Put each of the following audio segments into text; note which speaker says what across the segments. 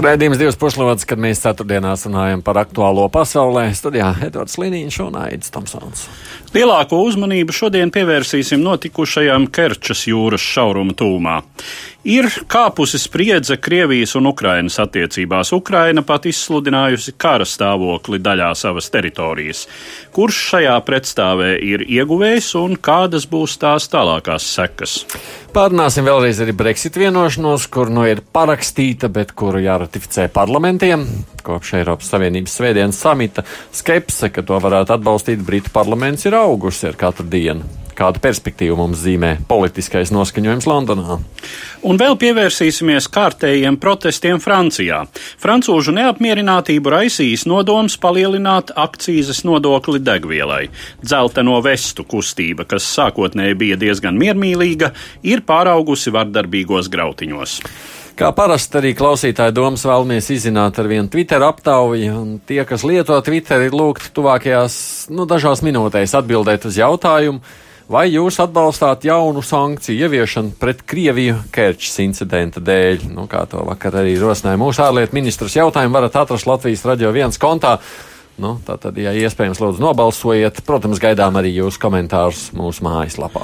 Speaker 1: Raidījums divas puslodes, kad mēs ceturtdienās runājam par aktuālo pasaulē. Studijā Edvards Liniņš un Aits Tomsons.
Speaker 2: Lielāko uzmanību šodien pievērsīsim notikušajam Kerčas jūras šauruma tūmā. Ir kāpusi spriedze Krievijas un Ukrainas attiecībās. Ukraina pat izsludinājusi kara stāvokli daļā savas teritorijas. Kurš šajā pretstāvē ir ieguvējs un kādas būs tās tālākās sekas?
Speaker 1: Pārunāsim vēlreiz arī Brexit vienošanos, kur nu ir parakstīta, bet kuru jāratificē parlamentiem. Kopš Eiropas Savienības svētdienas samita skepse, ka to varētu atbalstīt Britu parlaments, ir augusi ar katru dienu kādu perspektīvu mums zīmē politiskais noskaņojums Londonā.
Speaker 2: Un vēl pievērsīsimies kārtējiem protestiem Francijā. Francūžu neapmierinātību raisīs nodoms palielināt akcijas nodokli degvielai. Dzelteno vestu kustība, kas sākotnēji bija diezgan miermīlīga, ir pāraugusi vardarbīgos grautiņos.
Speaker 1: Kā parasti arī klausītāju domas vēlamies izzināt ar vienu Twitter aptauju, un tie, kas lieto Twitter, ir lūgti tuvākajās, nu, dažās minūtēs atbildēt uz jautājumu Vai jūs atbalstāt jaunu sankciju ieviešanu pret Krieviju Kerčs incidenta dēļ? Nu, kā to vakar arī rosināja mūsu ārlietu ministrs jautājumu, varat atrast Latvijas radio viens kontā. Nu, Tātad, ja iespējams, lūdzu nobalsojiet. Protams, gaidām arī jūsu komentārus mūsu mājaslapā.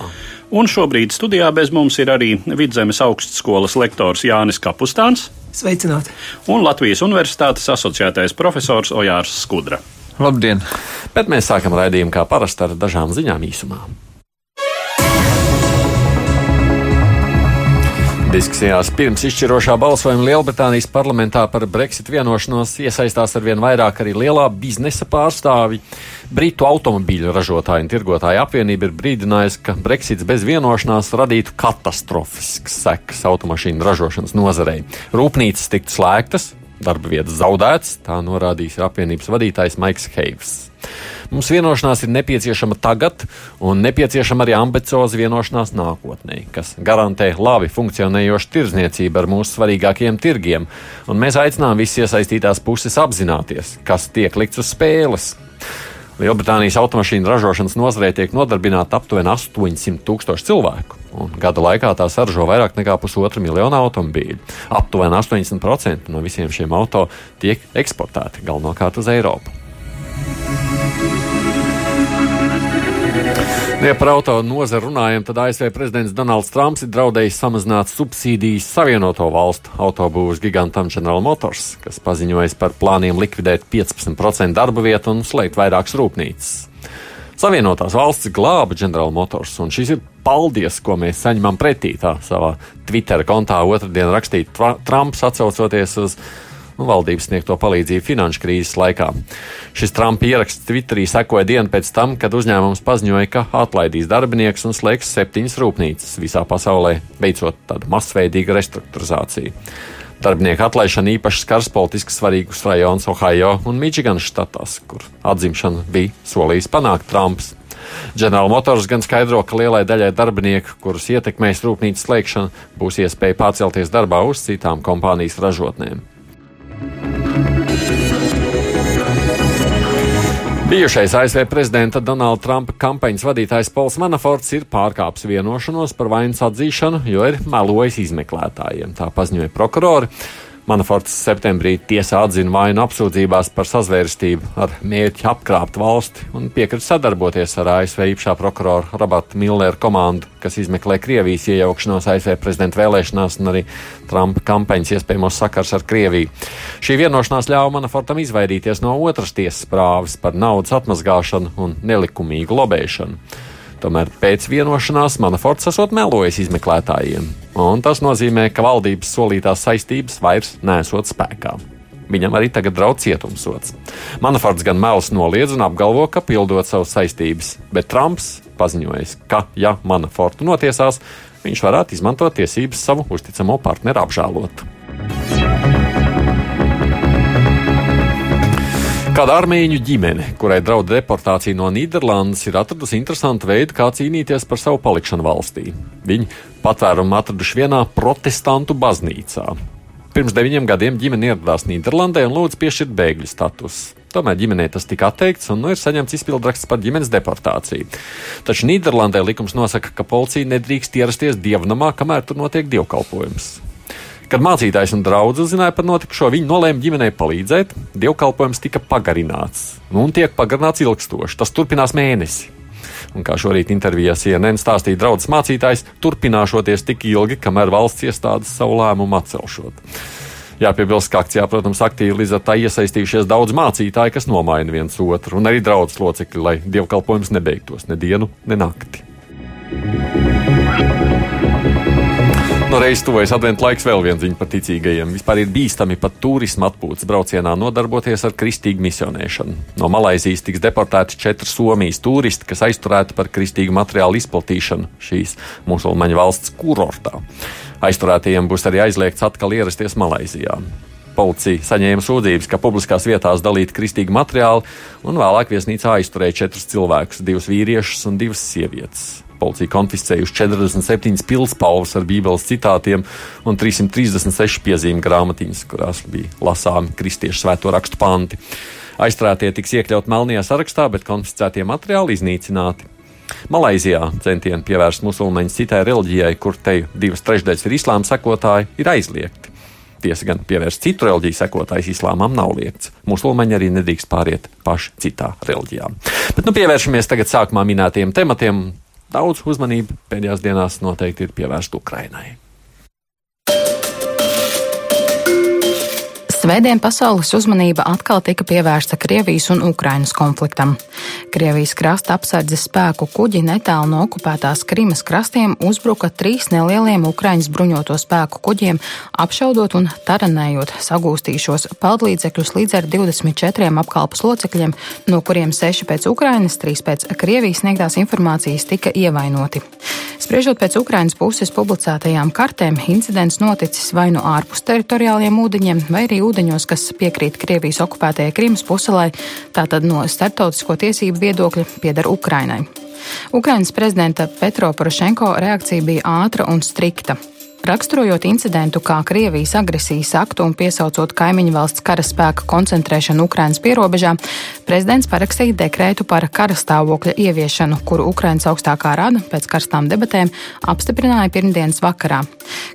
Speaker 2: Un šobrīd studijā bez mums ir arī Vidzemes augstskolas lektors Jānis Kapustāns.
Speaker 3: Sveicināti!
Speaker 2: Un Latvijas Universitātes asociētais profesors Ojārs Skudra.
Speaker 4: Labdien!
Speaker 1: Bet mēs sākam raidījumu kā parasti ar dažām ziņām īsumā. Diskusijās pirms izšķirošā balsojuma Lielbritānijas parlamentā par Brexit vienošanos iesaistās arvien vairāk arī lielā biznesa pārstāvji. Britu automobīļu ražotāju un tirgotāju apvienība ir brīdinājusi, ka Brexits bez vienošanās radītu katastrofiskas sekas automašīnu ražošanas nozarei. Rūpnīcas tiktu slēgtas, darba vietas zaudētas, tā norādījis apvienības vadītājs Maiks Heivs. Mums vienošanās ir nepieciešama tagad, un nepieciešama arī ambicioza vienošanās nākotnē, kas garantē labi funkcionējošu tirzniecību ar mūsu svarīgākajiem tirgiem. Un mēs aicinām visas iesaistītās puses apzināties, kas tiek likts uz spēles. Lielbritānijas automašīnu ražošanas nozarē tiek nodarbināta aptuveni 800 tūkstoši cilvēku, un gada laikā tā saražo vairāk nekā pusotra miljona automobīļu. Aptuveni 80% no visiem šiem auto tiek eksportēti galvenokārt uz Eiropu. Ja par auto nozaru runājam, tad ASV prezidents Donalds Trumps ir draudējis samazināt subsīdijas Savienoto valstu autobūvas gigantam General Motors, kas paziņojas par plāniem likvidēt 15% darba vietu un slēgt vairākas rūpnīcas. Savienotās valsts glāba General Motors, un šis ir paldies, ko mēs saņemam pretī. Tā savā Twitter kontā otrdien rakstīja Trumps, atcaucoties uz nu, valdības sniegto palīdzību finanšu krīzes laikā. Šis Trumpa ieraksts Twitterī sekoja dienu pēc tam, kad uzņēmums paziņoja, ka atlaidīs darbiniekus un slēgs septiņas rūpnīcas visā pasaulē, veicot tādu masveidīgu restruktūrizāciju. Darbinieku atlaišana īpaši skars politiski svarīgus rajonus Ohio un Michiganas štatos, kur atzimšanu bija solījis panākt Trumps. General Motors gan skaidro, ka lielai daļai darbinieku, kurus ietekmēs rūpnīcas slēgšana, būs iespēja pārcelties darbā uz citām kompānijas ražotnēm. Bijušais ASV prezidenta Donalda Trumpa kampaņas vadītājs Pols Manaforts ir pārkāpis vienošanos par vainas atzīšanu, jo ir melojis izmeklētājiem, tā paziņoja prokurori. Manaforts septembrī tiesā atzina vainu apsūdzībās par sazvērstību ar mērķi apkrāpt valsti un piekrita sadarboties ar ASV īpašā prokurora Roberta Millera komandu, kas izmeklē Krievijas iejaukšanos ASV prezidenta vēlēšanās un arī Trumpa kampaņas iespējamos sakars ar Krieviju. Šī vienošanās ļāva Manafortam izvairīties no otras tiesas prāvas par naudas atmazgāšanu un nelikumīgu lobēšanu. Tomēr pēc vienošanās Manaforts esot melojis izmeklētājiem, un tas nozīmē, ka valdības solītās saistības vairs nesot spēkā. Viņam arī tagad draudz cietumsots. Manaforts gan melus noliedz un apgalvo, ka pildot savas saistības, bet Trumps paziņojis, ka, ja Manafortu notiesās, viņš varētu izmantot tiesības savu uzticamo partneru apžēlot. Kāda armēņu ģimene, kurai draud deportācija no Nīderlandes, ir atradusi interesantu veidu, kā cīnīties par savu palikšanu valstī. Viņi patvērumu atraduši vienā protestantu baznīcā. Pirms deviņiem gadiem ģimene ieradās Nīderlandē un lūdza piešķirt bēgļu statusu. Tomēr ģimenei tas tika atteikts un nu, ir saņemts izpildraksts par ģimenes deportāciju. Taču Nīderlandē likums nosaka, ka policija nedrīkst ierasties dievnamā, kamēr tur notiek dievkalpojums. Kad mācītājs un draugs uzzināja par notikušo, viņi nolēma ģimenei palīdzēt. Dievkalpojums tika pagarināts, nu, un tiek pagarināts ilgstoši. Tas turpinās mēnesi. Un kā šorīt intervijā CNN stāstīja draugs mācītājs, turpināšoties tik ilgi, kamēr valsts iestādes savu lēmumu atcelšot. Jāpiebilst, ka akcijā, protams, aktīvi līdz ar tā iesaistījušies daudz mācītāju, kas nomaina viens otru, un arī draugs locekļi, lai dievkalpojums nebeigtos ne dienu, ne nakti. No reizes tuvojas adventu laiks, vēl viena ziņa par ticīgajiem. Vispār ir bīstami pat turisma atpūtas braucienā nodarboties ar kristīgu misionēšanu. No Malaisijas tiks deportēti četri Somijas turisti, kas aizturēti par kristīgu materiālu izplatīšanu šīs musulmaņu valsts kurortā. Aizturētajiem būs arī aizliegts atkal ierasties Malaisijā. Policija saņēma sūdzības, ka publiskās vietās dalīti kristīgi materiāli, un vēlāk viesnīcā aizturēja četrus cilvēkus, divus vīriešus un divas sievietes. Policija konfiscējuši 47 pilspalvas ar bībeles citātiem un 336 piezīmju grāmatiņas, kurās bija lasāmi kristiešu svēto rakstu panti. Aizstrātie tiks iekļaut melnajā sarakstā, bet konfiscētie materiāli iznīcināti. Malaizijā centieni pievērst musulmaņu citai reliģijai, kur te divas trešdaļas ir islāma sekotāji, ir aizliegti. Tiesa gan pievērst citu reliģiju sekotājs islāmam nav liegts. Musulmaņi arī nedrīkst pāriet paši citā reliģijā. Bet nu pievēršamies tagad sākumā minētiem tematiem daudz uzmanību pēdējās dienās noteikti ir pievērsta Ukrainai.
Speaker 3: Svētdien pasaules uzmanība atkal tika pievērsta Krievijas un Ukrainas konfliktam. Krievijas krasta apsardzes spēku kuģi netālu no okupētās Krimas krastiem uzbruka trīs nelieliem Ukraiņas bruņoto spēku kuģiem, apšaudot un taranējot sagūstīšos paldlīdzekļus līdz ar 24 apkalpas locekļiem, no kuriem 6 pēc Ukrainas, 3 pēc Krievijas sniegtās informācijas tika ievainoti. Spriežot pēc Ukrainas puses publicētajām kartēm, incidents noticis vai nu ārpus teritoriāliem ūdeņiem, vai arī ūdeņiem ūdeņos, kas piekrīt Krievijas okupētajai Krimas puselai, tātad no starptautisko tiesību viedokļa pieder Ukrainai. Ukrainas prezidenta Petro Porošenko reakcija bija ātra un strikta. Raksturojot incidentu kā Krievijas agresijas aktu un piesaucot kaimiņu valsts karaspēka koncentrēšanu Ukrainas pierobežā, prezidents parakstīja dekrētu par karastāvokļa ieviešanu, kuru Ukrainas augstākā rada pēc karstām debatēm apstiprināja pirmdienas vakarā.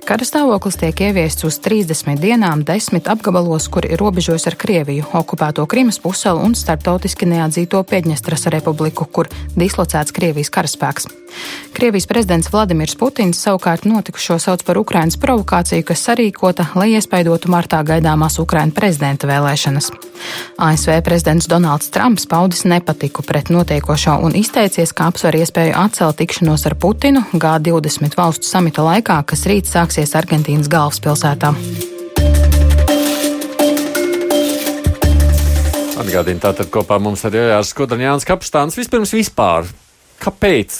Speaker 3: Karastāvoklis tiek ieviests uz 30 dienām, 10 apgabalos, kuri robežojas ar Krieviju, okupēto Krimas puselu un starptautiski neatzīto Piedņestras republiku, kur dislocēts Krievijas karaspēks. Krievijas prezidents Vladimirs Putins savukārt notikušo sauc par Ukrainas provokāciju, kas sarīkota, lai iespaidotu martā gaidāmās Ukrainas prezidenta vēlēšanas. ASV prezidents Donalds Trumps paudis nepatiku pret notiekošo un izteicies, ka apsver iespēju atcelt tikšanos ar Putinu G20 valstu samita laikā, kas rīt sāksies Argentīnas galvaspilsētā.
Speaker 1: Atgādini, tātad kopā mums ir Jānis Skudraņāns Kapstāns. Vispirms vispār, kāpēc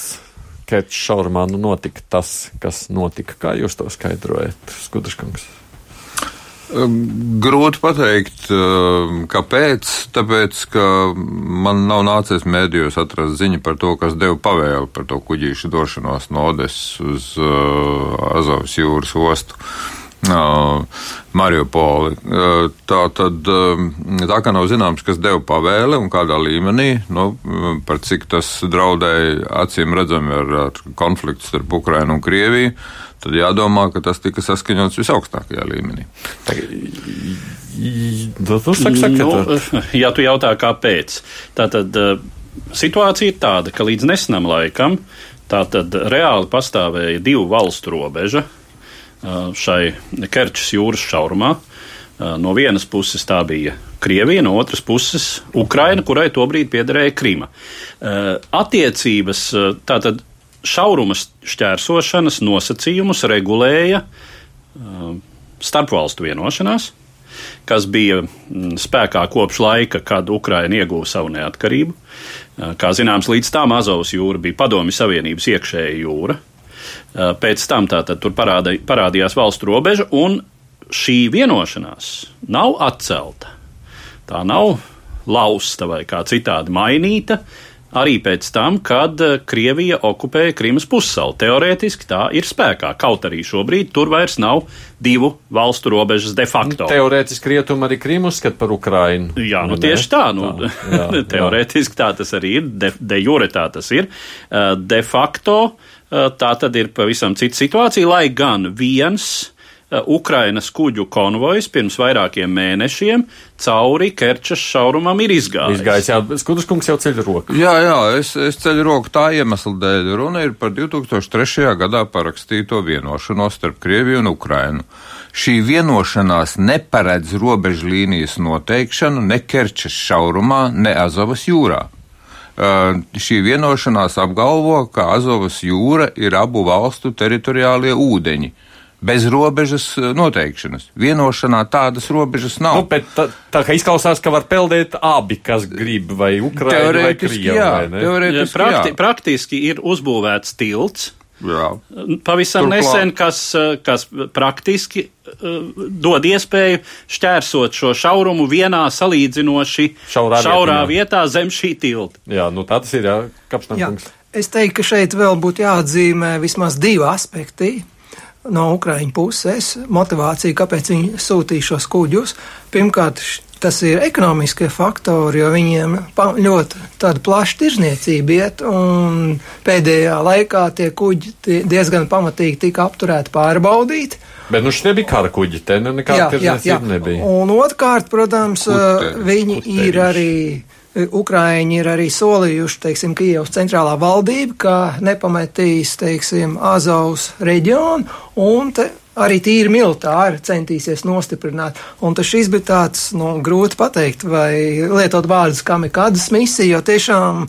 Speaker 1: Kerča šaurumā nu notika tas, kas notika. Kā jūs to skaidrojat, Skudraškungs?
Speaker 4: Grūti pateikt, kāpēc. Tāpēc, ka man nav nācies mēdījos atrast ziņu par to, kas deva pavēli par to kuģīšu došanos no Odesas uz uh, Azovas jūras ostu. Uh, Mariupoli. Tā tad, tā kā nav zināms, kas deva pavēli un kādā līmenī, nu, par cik tas draudēja acīm redzami ar, ar konfliktu starp Ukrainu un Krieviju, tad jādomā, ka tas tika saskaņots visaugstākajā līmenī.
Speaker 2: Nu, ja tu jautā, kāpēc, tātad situācija ir tāda, ka līdz nesenam laikam tātad reāli pastāvēja divu valstu robeža šai Kerčas jūras šaurumā. No vienas puses tā bija Krievija, no otras puses Ukraina, kurai tobrīd piederēja Krima. Attiecības tātad šaurumas šķērsošanas nosacījumus regulēja starpvalstu vienošanās, kas bija spēkā kopš laika, kad Ukraina ieguva savu neatkarību. Kā zināms, līdz tam Azovas jūra bija Padomju Savienības iekšēja jūra. Eh, pēc tam tātad tur parāda, parādījās valstu robeža, un šī vienošanās nav atcelta. Tā nav lausta vai kā citādi mainīta. Arī pēc tam, kad eh, Krievija okupēja Krimas pussalu. Teorētiski tā ir spēkā, kaut arī šobrīd tur vairs nav divu valstu robežas de facto.
Speaker 1: Teorētiski rietumi arī Krimu uzskata par Ukrainu.
Speaker 2: Jā, nu, nu tieši tā. Nu, tā jā, teorētiski tā tas arī ir, de, de jure tā tas ir. Eh, de facto tā tad ir pavisam cita situācija, lai gan viens Eh, Ukrainas kuģu konvojs pirms vairākiem mēnešiem cauri Kerčas šaurumam ir izgājis.
Speaker 1: Izgājis, jā, Skudras kungs jau ceļ roku.
Speaker 4: Jā, jā, es, es ceļu roku tā iemesla dēļ. Runa ir par 2003. gadā parakstīto vienošanos starp Krieviju un Ukrainu. Šī vienošanās neparedz robežu līnijas noteikšanu ne Kerčas šaurumā, ne Azovas jūrā. Uh, šī vienošanās apgalvo, ka Azovas jūra ir abu valstu teritoriālie ūdeņi. Bez robežas eh, noteikšanas. Vienošanā tādas robežas nav.
Speaker 1: Nu, bet tā, tā kā izklausās, ka var peldēt abi, kas grib, vai Ukraiņa vai Krievija. Jā, vai
Speaker 2: teorētiski, Prakti, jā. praktiski ir uzbūvēts tilts.
Speaker 4: Jā.
Speaker 2: Pavisam Turklāt. nesen, kas, eh, kas praktiski uh, dod iespēju šķērsot šo šaurumu vienā salīdzinoši šaurā, šaurā vietā, vietā zem šī tilta.
Speaker 1: Jā, nu tā tas ir, jā, kapšankungs.
Speaker 5: Es teiktu, ka šeit vēl būtu jāatzīmē vismaz divi aspekti no Ukraiņu puses motivācija, kāpēc viņi sūtīja šos kuģus. Pirmkārt, tas ir ekonomiskie faktori, jo viņiem ļoti tāda plaša tirzniecība iet, un pēdējā laikā tie kuģi diezgan pamatīgi tika apturēti, pārbaudīti.
Speaker 1: Bet nu šie bija kara kuģi, te nekāda tirzniecība nebija.
Speaker 5: Un otrkārt, protams, Kute, viņi kute, ir arī Ukraiņi ir arī solījuši, teiksim, Kijavas centrālā valdība, ka nepametīs, teiksim, Azovas reģionu, un te arī tīri militāri centīsies nostiprināt. Un tas šis bija tāds, nu, grūti pateikt, vai lietot vārdus kamikādas misija, jo tiešām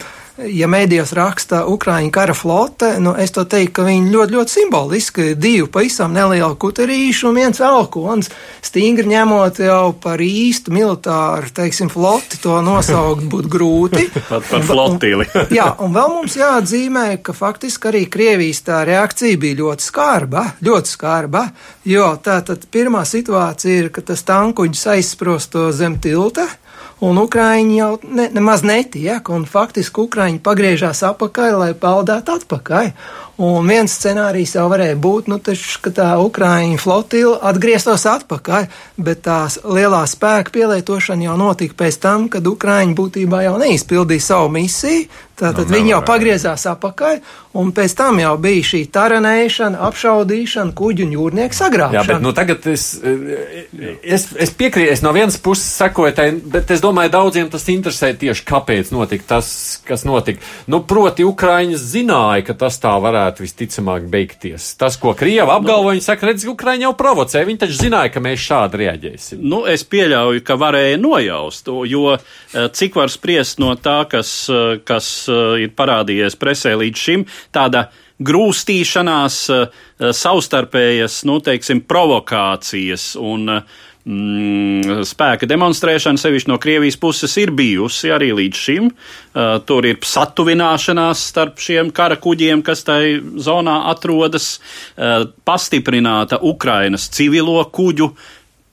Speaker 5: ja mēdījos raksta Ukraiņu kara flote, nu, es to teiktu, ka viņi ļoti, ļoti simboliski divi pavisam nelieli kuterīši un viens alkons, stingri ņemot jau par īstu militāru, teiksim, floti, to nosaukt būtu grūti.
Speaker 2: Pat par flotīli.
Speaker 5: jā, un vēl mums jāatzīmē, ka faktiski arī Krievijas tā reakcija bija ļoti skarba, ļoti skarba, jo tā tad pirmā situācija ir, ka tas tankuģis aizsprosto zem tilta, un Ukrāņi jau ne, nemaz netiek, un faktiski Ukrāņi pagriežās apakaļ, lai peldētu atpakaļ. Un viens scenārijs jau varēja būt, nu, taču, ka tā Ukrāņu flotila atgrieztos atpakaļ, bet tās lielā spēka pielietošana jau notika pēc tam, kad Ukrāņi būtībā jau neizpildīja savu misiju, Tātad nu, viņi jau pagriezās apakaļ, un pēc tam jau bija šī taranēšana, apšaudīšana, kuģu un jūrnieku sagrābšana. Jā,
Speaker 1: bet nu, tagad es, es, es piekrītu, es no vienas puses sekoju tai, bet es domāju, daudziem tas interesē tieši, kāpēc notika tas, kas notika. Nu, proti, Ukraiņas zināja, ka tas tā varētu visticamāk beigties. Tas, ko Krieva apgalvo, nu, viņi saka, redz, Ukraiņa jau provocē, viņi taču zināja, ka mēs šādi reaģēsim.
Speaker 2: Nu, es pieļauju, ka varēja nojaust, jo eh, cik var spriest no tā, kas, eh, kas uh, ir parādījies presē līdz šim, tāda grūstīšanās, uh, savstarpējas, nu, teiksim, provokācijas un mm, spēka demonstrēšana, sevišķi no Krievijas puses, ir bijusi arī līdz šim. Uh, tur ir satuvināšanās starp šiem kara kuģiem, kas tai zonā atrodas, uh, pastiprināta Ukrainas civilo kuģu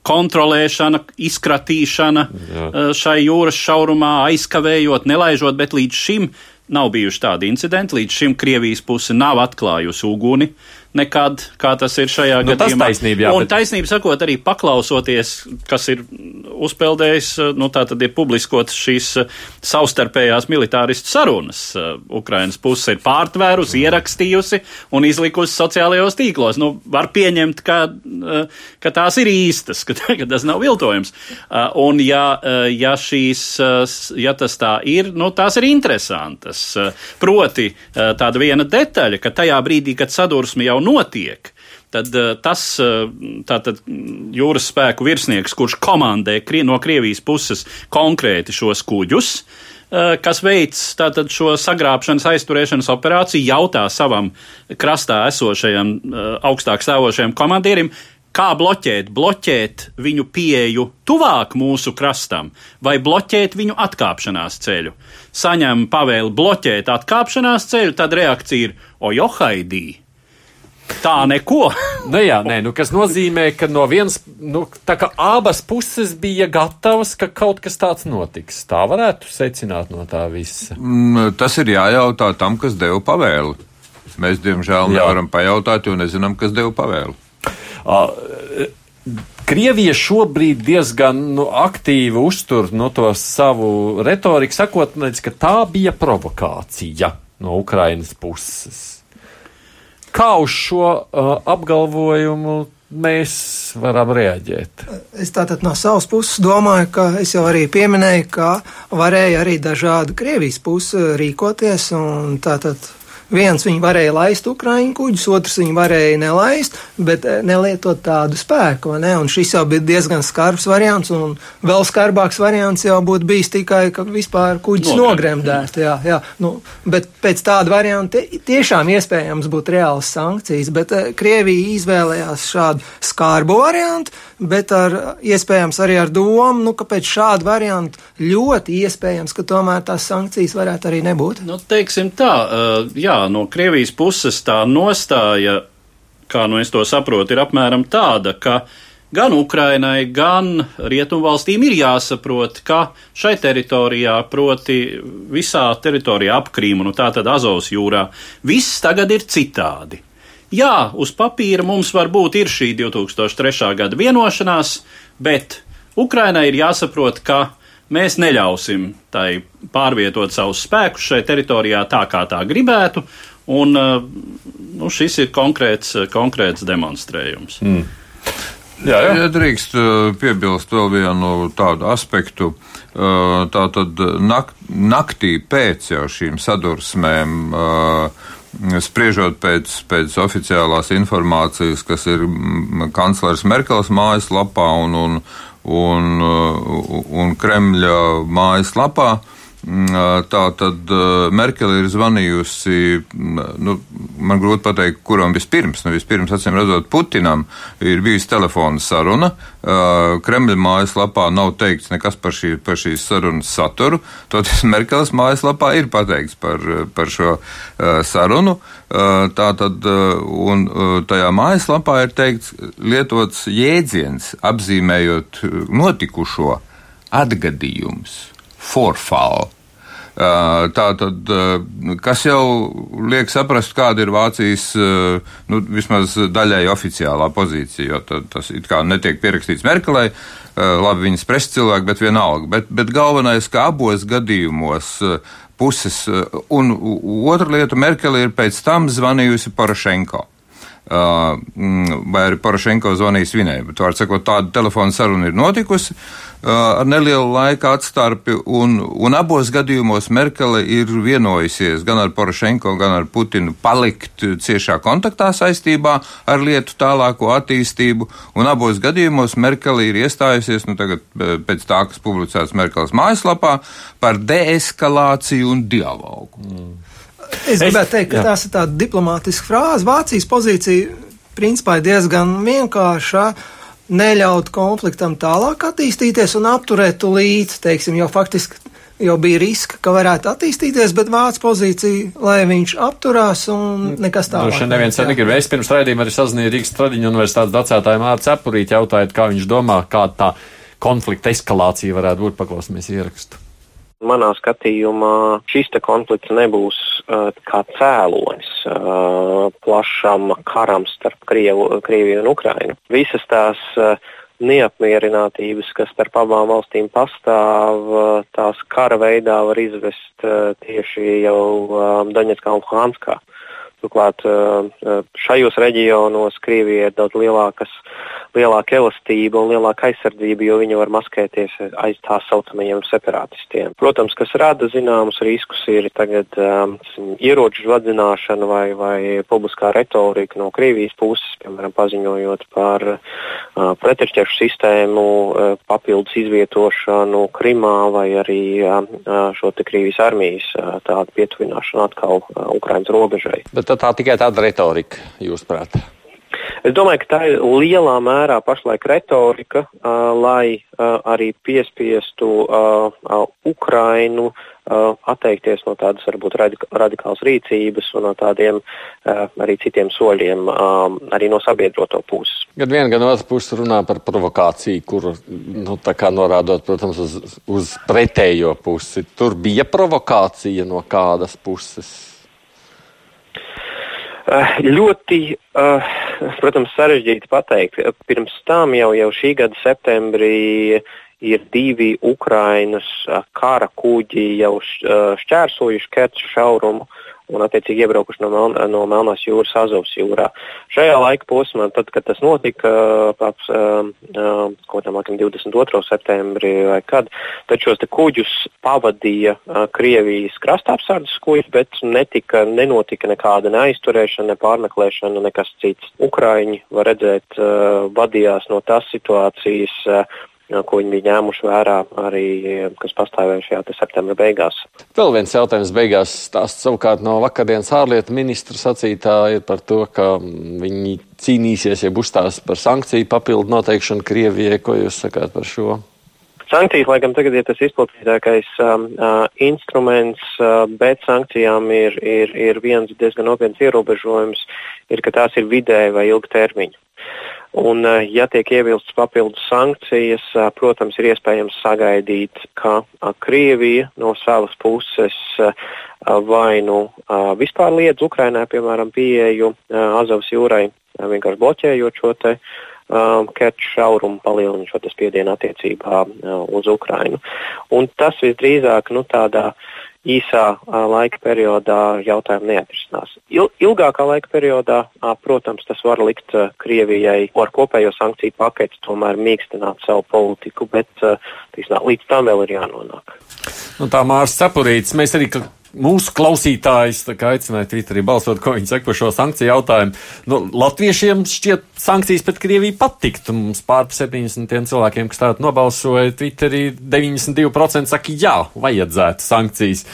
Speaker 2: kontrolēšana, izkratīšana Jā. Eh, šai jūras šaurumā, aizkavējot, nelaižot, bet līdz šim nav bijuši tādi incidenti. Līdz šim Krievijas puse nav atklājusi uguni. Uh, nekad, kā tas ir šajā nu, gadījumā.
Speaker 1: Taisnība, jā,
Speaker 2: un bet... taisnība sakot, arī paklausoties, kas ir uzpeldējis, nu tā tad ir publiskotas šīs uh, savstarpējās militāristu sarunas. Uh, Ukrainas puse ir pārtvērusi, mm. ierakstījusi un izlikusi sociālajos tīklos. Nu, var pieņemt, ka, uh, ka tās ir īstas, ka, ka tas nav viltojums. Un ja, ja šīs, ja tas tā ir, nu tās ir interesantas. Proti, tāda viena detaļa, ka tajā brīdī, kad sadursme jau notiek, tad eh, tas eh, tātad jūras spēku virsnieks, kurš komandē no Krievijas puses konkrēti šos kuģus, eh, kas veids tātad šo sagrābšanas aizturēšanas operāciju, jautā savam krastā esošajam augstāk stāvošajam komandierim, kā bloķēt, bloķēt viņu pieeju tuvāk mūsu krastam vai bloķēt viņu atkāpšanās ceļu. Saņem pavēli bloķēt atkāpšanās ceļu, tad reakcija ir ojohaidī Tā neko.
Speaker 1: nu, jā, nē, nu, kas nozīmē, ka no vienas, nu, tā kā abas puses bija gatavas, ka kaut kas tāds notiks. Tā varētu secināt no tā visa.
Speaker 4: Mm, tas ir jājautā tam, kas deva pavēli. Mēs, diemžēl,
Speaker 1: Jā.
Speaker 4: nevaram pajautāt, jo nezinām, kas deva pavēli.
Speaker 1: Uh, Krievija šobrīd diezgan nu, aktīvi uztur no to savu retoriku, sakot, ka tā bija provokācija no Ukrainas puses. Kā uz šo uh, apgalvojumu mēs varam reaģēt?
Speaker 5: Es tātad no savas puses domāju, ka es jau arī pieminēju, ka varēja arī dažādi Krievijas puses rīkoties, un tātad viens viņi varēja laist Ukraiņu kuģus, otrs viņi varēja nelaist, bet eh, nelietot tādu spēku, ne? Un šis jau bija diezgan skarbs variants, un vēl skarbāks variants jau būtu bijis tikai, ka vispār kuģis nogremdēts, jā, jā. Nu, bet pēc tāda varianta tie- tiešām iespējams būtu reālas sankcijas, bet eh, Krievija izvēlējās šādu skarbu variantu, bet ar, iespējams arī ar domu, nu, ka pēc šāda varianta ļoti iespējams, ka tomēr tās sankcijas varētu arī nebūt.
Speaker 2: Nu, teiksim tā, uh, jā, no Krievijas puses tā nostāja, kā nu es to saprotu, ir apmēram tāda, ka gan Ukrainai, gan Rietumvalstīm ir jāsaprot, ka šai teritorijā, proti visā teritorijā ap Krīmu, nu tā tad Azovas jūrā, viss tagad ir citādi. Jā, uz papīra mums varbūt ir šī 2003. gada vienošanās, bet Ukrainai ir jāsaprot, ka mēs neļausim tai pārvietot savus spēkus šai teritorijā tā, kā tā gribētu, un uh, nu, šis ir konkrēts, konkrēts demonstrējums. Mm.
Speaker 1: Jā, jā.
Speaker 4: Ja drīkst uh, piebilst vēl vienu tādu aspektu, uh, tā tad nak naktī pēc jau šīm sadursmēm. Spriežot pēc, pēc oficiālās informācijas, kas ir mm, kanclers Merkels mājaslapā un, un, un, uh, un Kremļa mājaslapā, tā tad Merkele ir zvanījusi, mm, nu, man grūti pateikt, kuram vispirms, nu, vispirms, acīm redzot, Putinam ir bijusi telefona saruna. Kremļa mājaslapā nav teikts nekas par, šī, par šīs sarunas saturu, toties Merkeles mājaslapā ir pateikts par, par šo sarunu. Tā tad, un tajā mājaslapā ir teikts lietots jēdziens, apzīmējot notikušo atgadījums, forfālu. Uh, Tā tad, uh, kas jau liek saprast, kāda ir Vācijas, uh, nu, vismaz daļai oficiālā pozīcija, jo ta- tas it kā netiek pierakstīts Merkelei, labi, viņas presa cilvēki, bet vienalga. Bet, bet galvenais, ka abos gadījumos puses, un otra lieta, Merkele ir pēc tam zvanījusi Porošenko. Uh, mm, vai arī Porošenko zvanījis viņai. Bet, var sakot, tāda telefona saruna ir notikusi uh, ar nelielu laika atstarpi, un, un abos gadījumos Merkele ir vienojusies gan ar Porošenko, gan ar Putinu palikt ciešā kontaktā saistībā ar lietu tālāko attīstību, un abos gadījumos Merkele ir iestājusies, nu tagad eh, pēc tā, kas publicēts Merkeles mājaslapā, par deeskalāciju un dialogu. Mm.
Speaker 5: Es gribētu teikt, ka
Speaker 1: jā.
Speaker 5: tās ir tāda diplomātiska frāze. Vācijas pozīcija principā ir diezgan vienkārša. Neļaut konfliktam tālāk attīstīties un apturēt līdzi, teiksim, jo faktiski jau bija riska, ka varētu attīstīties, bet vācu pozīcija, lai viņš apturās un nekas
Speaker 1: Nu,
Speaker 5: tālāk.
Speaker 1: šodien neviens
Speaker 5: Jā.
Speaker 1: negrib. Es pirms raidījuma arī sazināju Rīgas Tradiņu universitātes docētāju Mārtu Cepurīti, jautājot, kā viņš domā, kāda tā konflikta eskalācija varētu būt. Paklausīsimies ierakstu.
Speaker 6: Manā skatījumā šis konflikts nebūs uh, kā cēlonis uh, plašam karam starp Krievu, Krieviju un Ukrainu. Visas tās uh, neapmierinātības, kas starp abām valstīm pastāv, uh, tās kara veidā var izvest uh, tieši jau uh, Daņetskā un Luhanskā. Turklāt uh, uh, šajos reģionos Krievija ir daudz lielākas, lielāka elastība un lielāka aizsardzība, jo viņi var maskēties aiz tā saucamajiem separatistiem. Protams, kas rada zināmus riskus, ir tagad um, ieroču vadzināšana vai, vai publiskā retorika no Krievijas puses, piemēram, paziņojot par uh, pretirķešu sistēmu uh, papildus izvietošanu Krimā vai arī uh, uh, šo Krievijas armijas uh, tādu pietuvināšanu atkal uh, Ukrainas robežai.
Speaker 1: Bet tā, tā tikai tāda retorika, jūsuprāt.
Speaker 6: Es domāju, ka tā ir lielā mērā pašlaik retorika, uh, lai uh, arī piespiestu uh, uh, Ukrainu uh, atteikties no tādas varbūt radika radikālas rīcības un no tādiem uh, arī citiem soļiem uh, arī no sabiedroto puses.
Speaker 1: Gan viena, gan otrs puses runā par provokāciju, kur nu, norādot, protams, uz, uz pretējo pusi. Tur bija provokācija no kādas puses.
Speaker 6: Eh, ļoti, uh, protams, sarežģīti pateikt. Pirms tam jau, jau šī gada septembrī ir divi Ukrainas eh, kara kuģi jau šķērsojuši Kerču šaurumu. Uh, un attiecīgi iebraukuši no, Meln no Melnās jūras Azovas jūrā. Šajā laika posmā, tad, kad tas notika, pēc um, um, kaut kādam 22. septembrī vai kad, tad šos kuģus pavadīja uh, Krievijas krastapsardzes kuģi, bet netika, nenotika nekāda neaizturēšana, ne pārmeklēšana, nekas cits. Ukraiņi, var redzēt, uh, vadījās no tās situācijas, uh, ko viņi bija ņēmuši vērā arī, kas pastāvēja šajā septembra beigās.
Speaker 1: Vēl viens jautājums beigās stāsts savukārt no vakardienas ārlietu ministra sacītā ir par to, ka viņi cīnīsies, ja uzstās par sankciju papildu noteikšanu Krievijai. Ko jūs sakāt par šo?
Speaker 6: Sankcijas, laikam, tagad ir tas izplatītākais um, uh, instruments, uh, bet sankcijām ir, ir, ir viens diezgan nopietns ierobežojums, ir, ka tās ir vidēji vai ilgtermiņa. Un, eh, ja tiek ievilktas papildus sankcijas, eh, protams, ir iespējams sagaidīt, ka eh, Krievija no savas puses vai nu vispār liedz Ukrainai, piemēram, pieeju Azovas jūrai, vienkārši bloķējot šo te Kerču šaurumu, palielina šo spiedienu attiecībā uz Ukrainu. Un tas visdrīzāk nu, tādā īsā laika periodā jautājumi neatrisinās. Il, ilgākā laika periodā, protams, tas var likt Krievijai ar kopējo sankciju paketi tomēr mīkstināt savu politiku, bet tīsnā, līdz tam vēl ir jānonāk.
Speaker 1: Nu, tā Mārs Cepurīts, mēs arī mūsu klausītājus aicināja Twitterī balsot, ko viņi saka par šo sankciju jautājumu. Nu, Latviešiem šķiet sankcijas pret Krieviju patiktu. Mums pār 70 cilvēkiem, kas tādu nobalsoja Twitterī, 92% saka, jā, vajadzētu sankcijas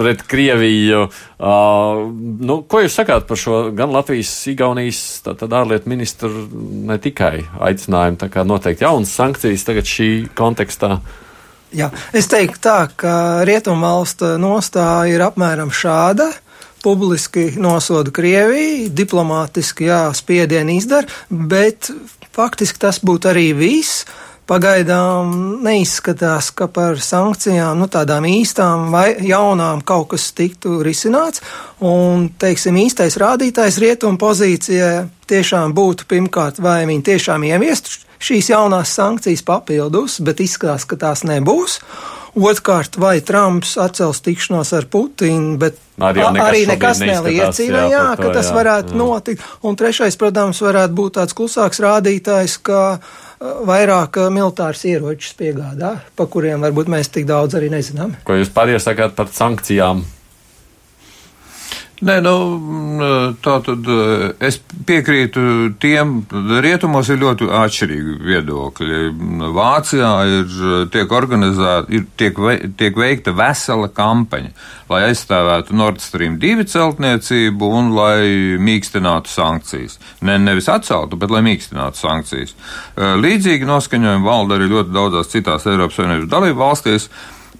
Speaker 1: pret Krieviju. Uh, nu, ko jūs sakāt par šo gan Latvijas, Igaunijas, tātad ārlietu ministru ne tikai aicinājumu, tā kā noteikti jaunas sankcijas tagad šī kontekstā?
Speaker 5: Jā, es teiktu tā, ka Rietumvalsta nostāja ir apmēram šāda. Publiski nosoda Krieviju, diplomātiski jā, spiedienu izdara, bet faktiski tas būtu arī viss. Pagaidām neizskatās, ka par sankcijām, nu, tādām īstām vai jaunām kaut kas tiktu risināts. Un, teiksim, īstais rādītājs rietumu pozīcijai tiešām būtu pirmkārt, vai viņi tiešām ieviestu šīs jaunās sankcijas papildus, bet izskatās, ka tās nebūs. Otrkārt, vai Trumps atcels tikšanos ar Putinu, bet arī nekas, arī nekas neliecina, jā, jā, to, ka tas jā, varētu jā. notikt. Un trešais, protams, varētu būt tāds klusāks rādītājs, ka vairāk militārs ieročus piegādā, pa kuriem varbūt mēs tik daudz arī nezinām.
Speaker 1: Ko jūs pārējie sakāt par sankcijām?
Speaker 4: Nē, nu, tā tad es piekrītu tiem, rietumos ir ļoti atšķirīgi viedokļi. Vācijā ir tiek organizēta, ir tiek, ve, tiek veikta vesela kampaņa, lai aizstāvētu Nord Stream 2 celtniecību un lai mīkstinātu sankcijas. Ne, nevis atceltu, bet lai mīkstinātu sankcijas. Līdzīgi noskaņojumi valda arī ļoti daudzās citās Eiropas Savienības dalību valstīs.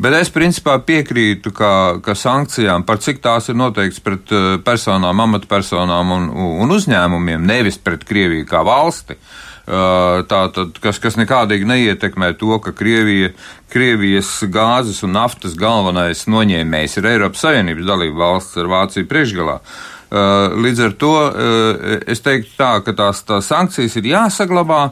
Speaker 4: Bet es principā piekrītu, ka, ka sankcijām, par cik tās ir noteikts pret eh, personām, amatpersonām un, un uzņēmumiem, nevis pret Krieviju kā valsti, eh, tātad, kas, kas nekādīgi neietekmē to, ka Krievija, Krievijas gāzes un naftas galvenais noņēmējs ir Eiropas Savienības dalība valsts ar Vāciju priekšgalā. Eh, līdz ar to es teiktu tā, ka tās, tās sankcijas ir jāsaglabā.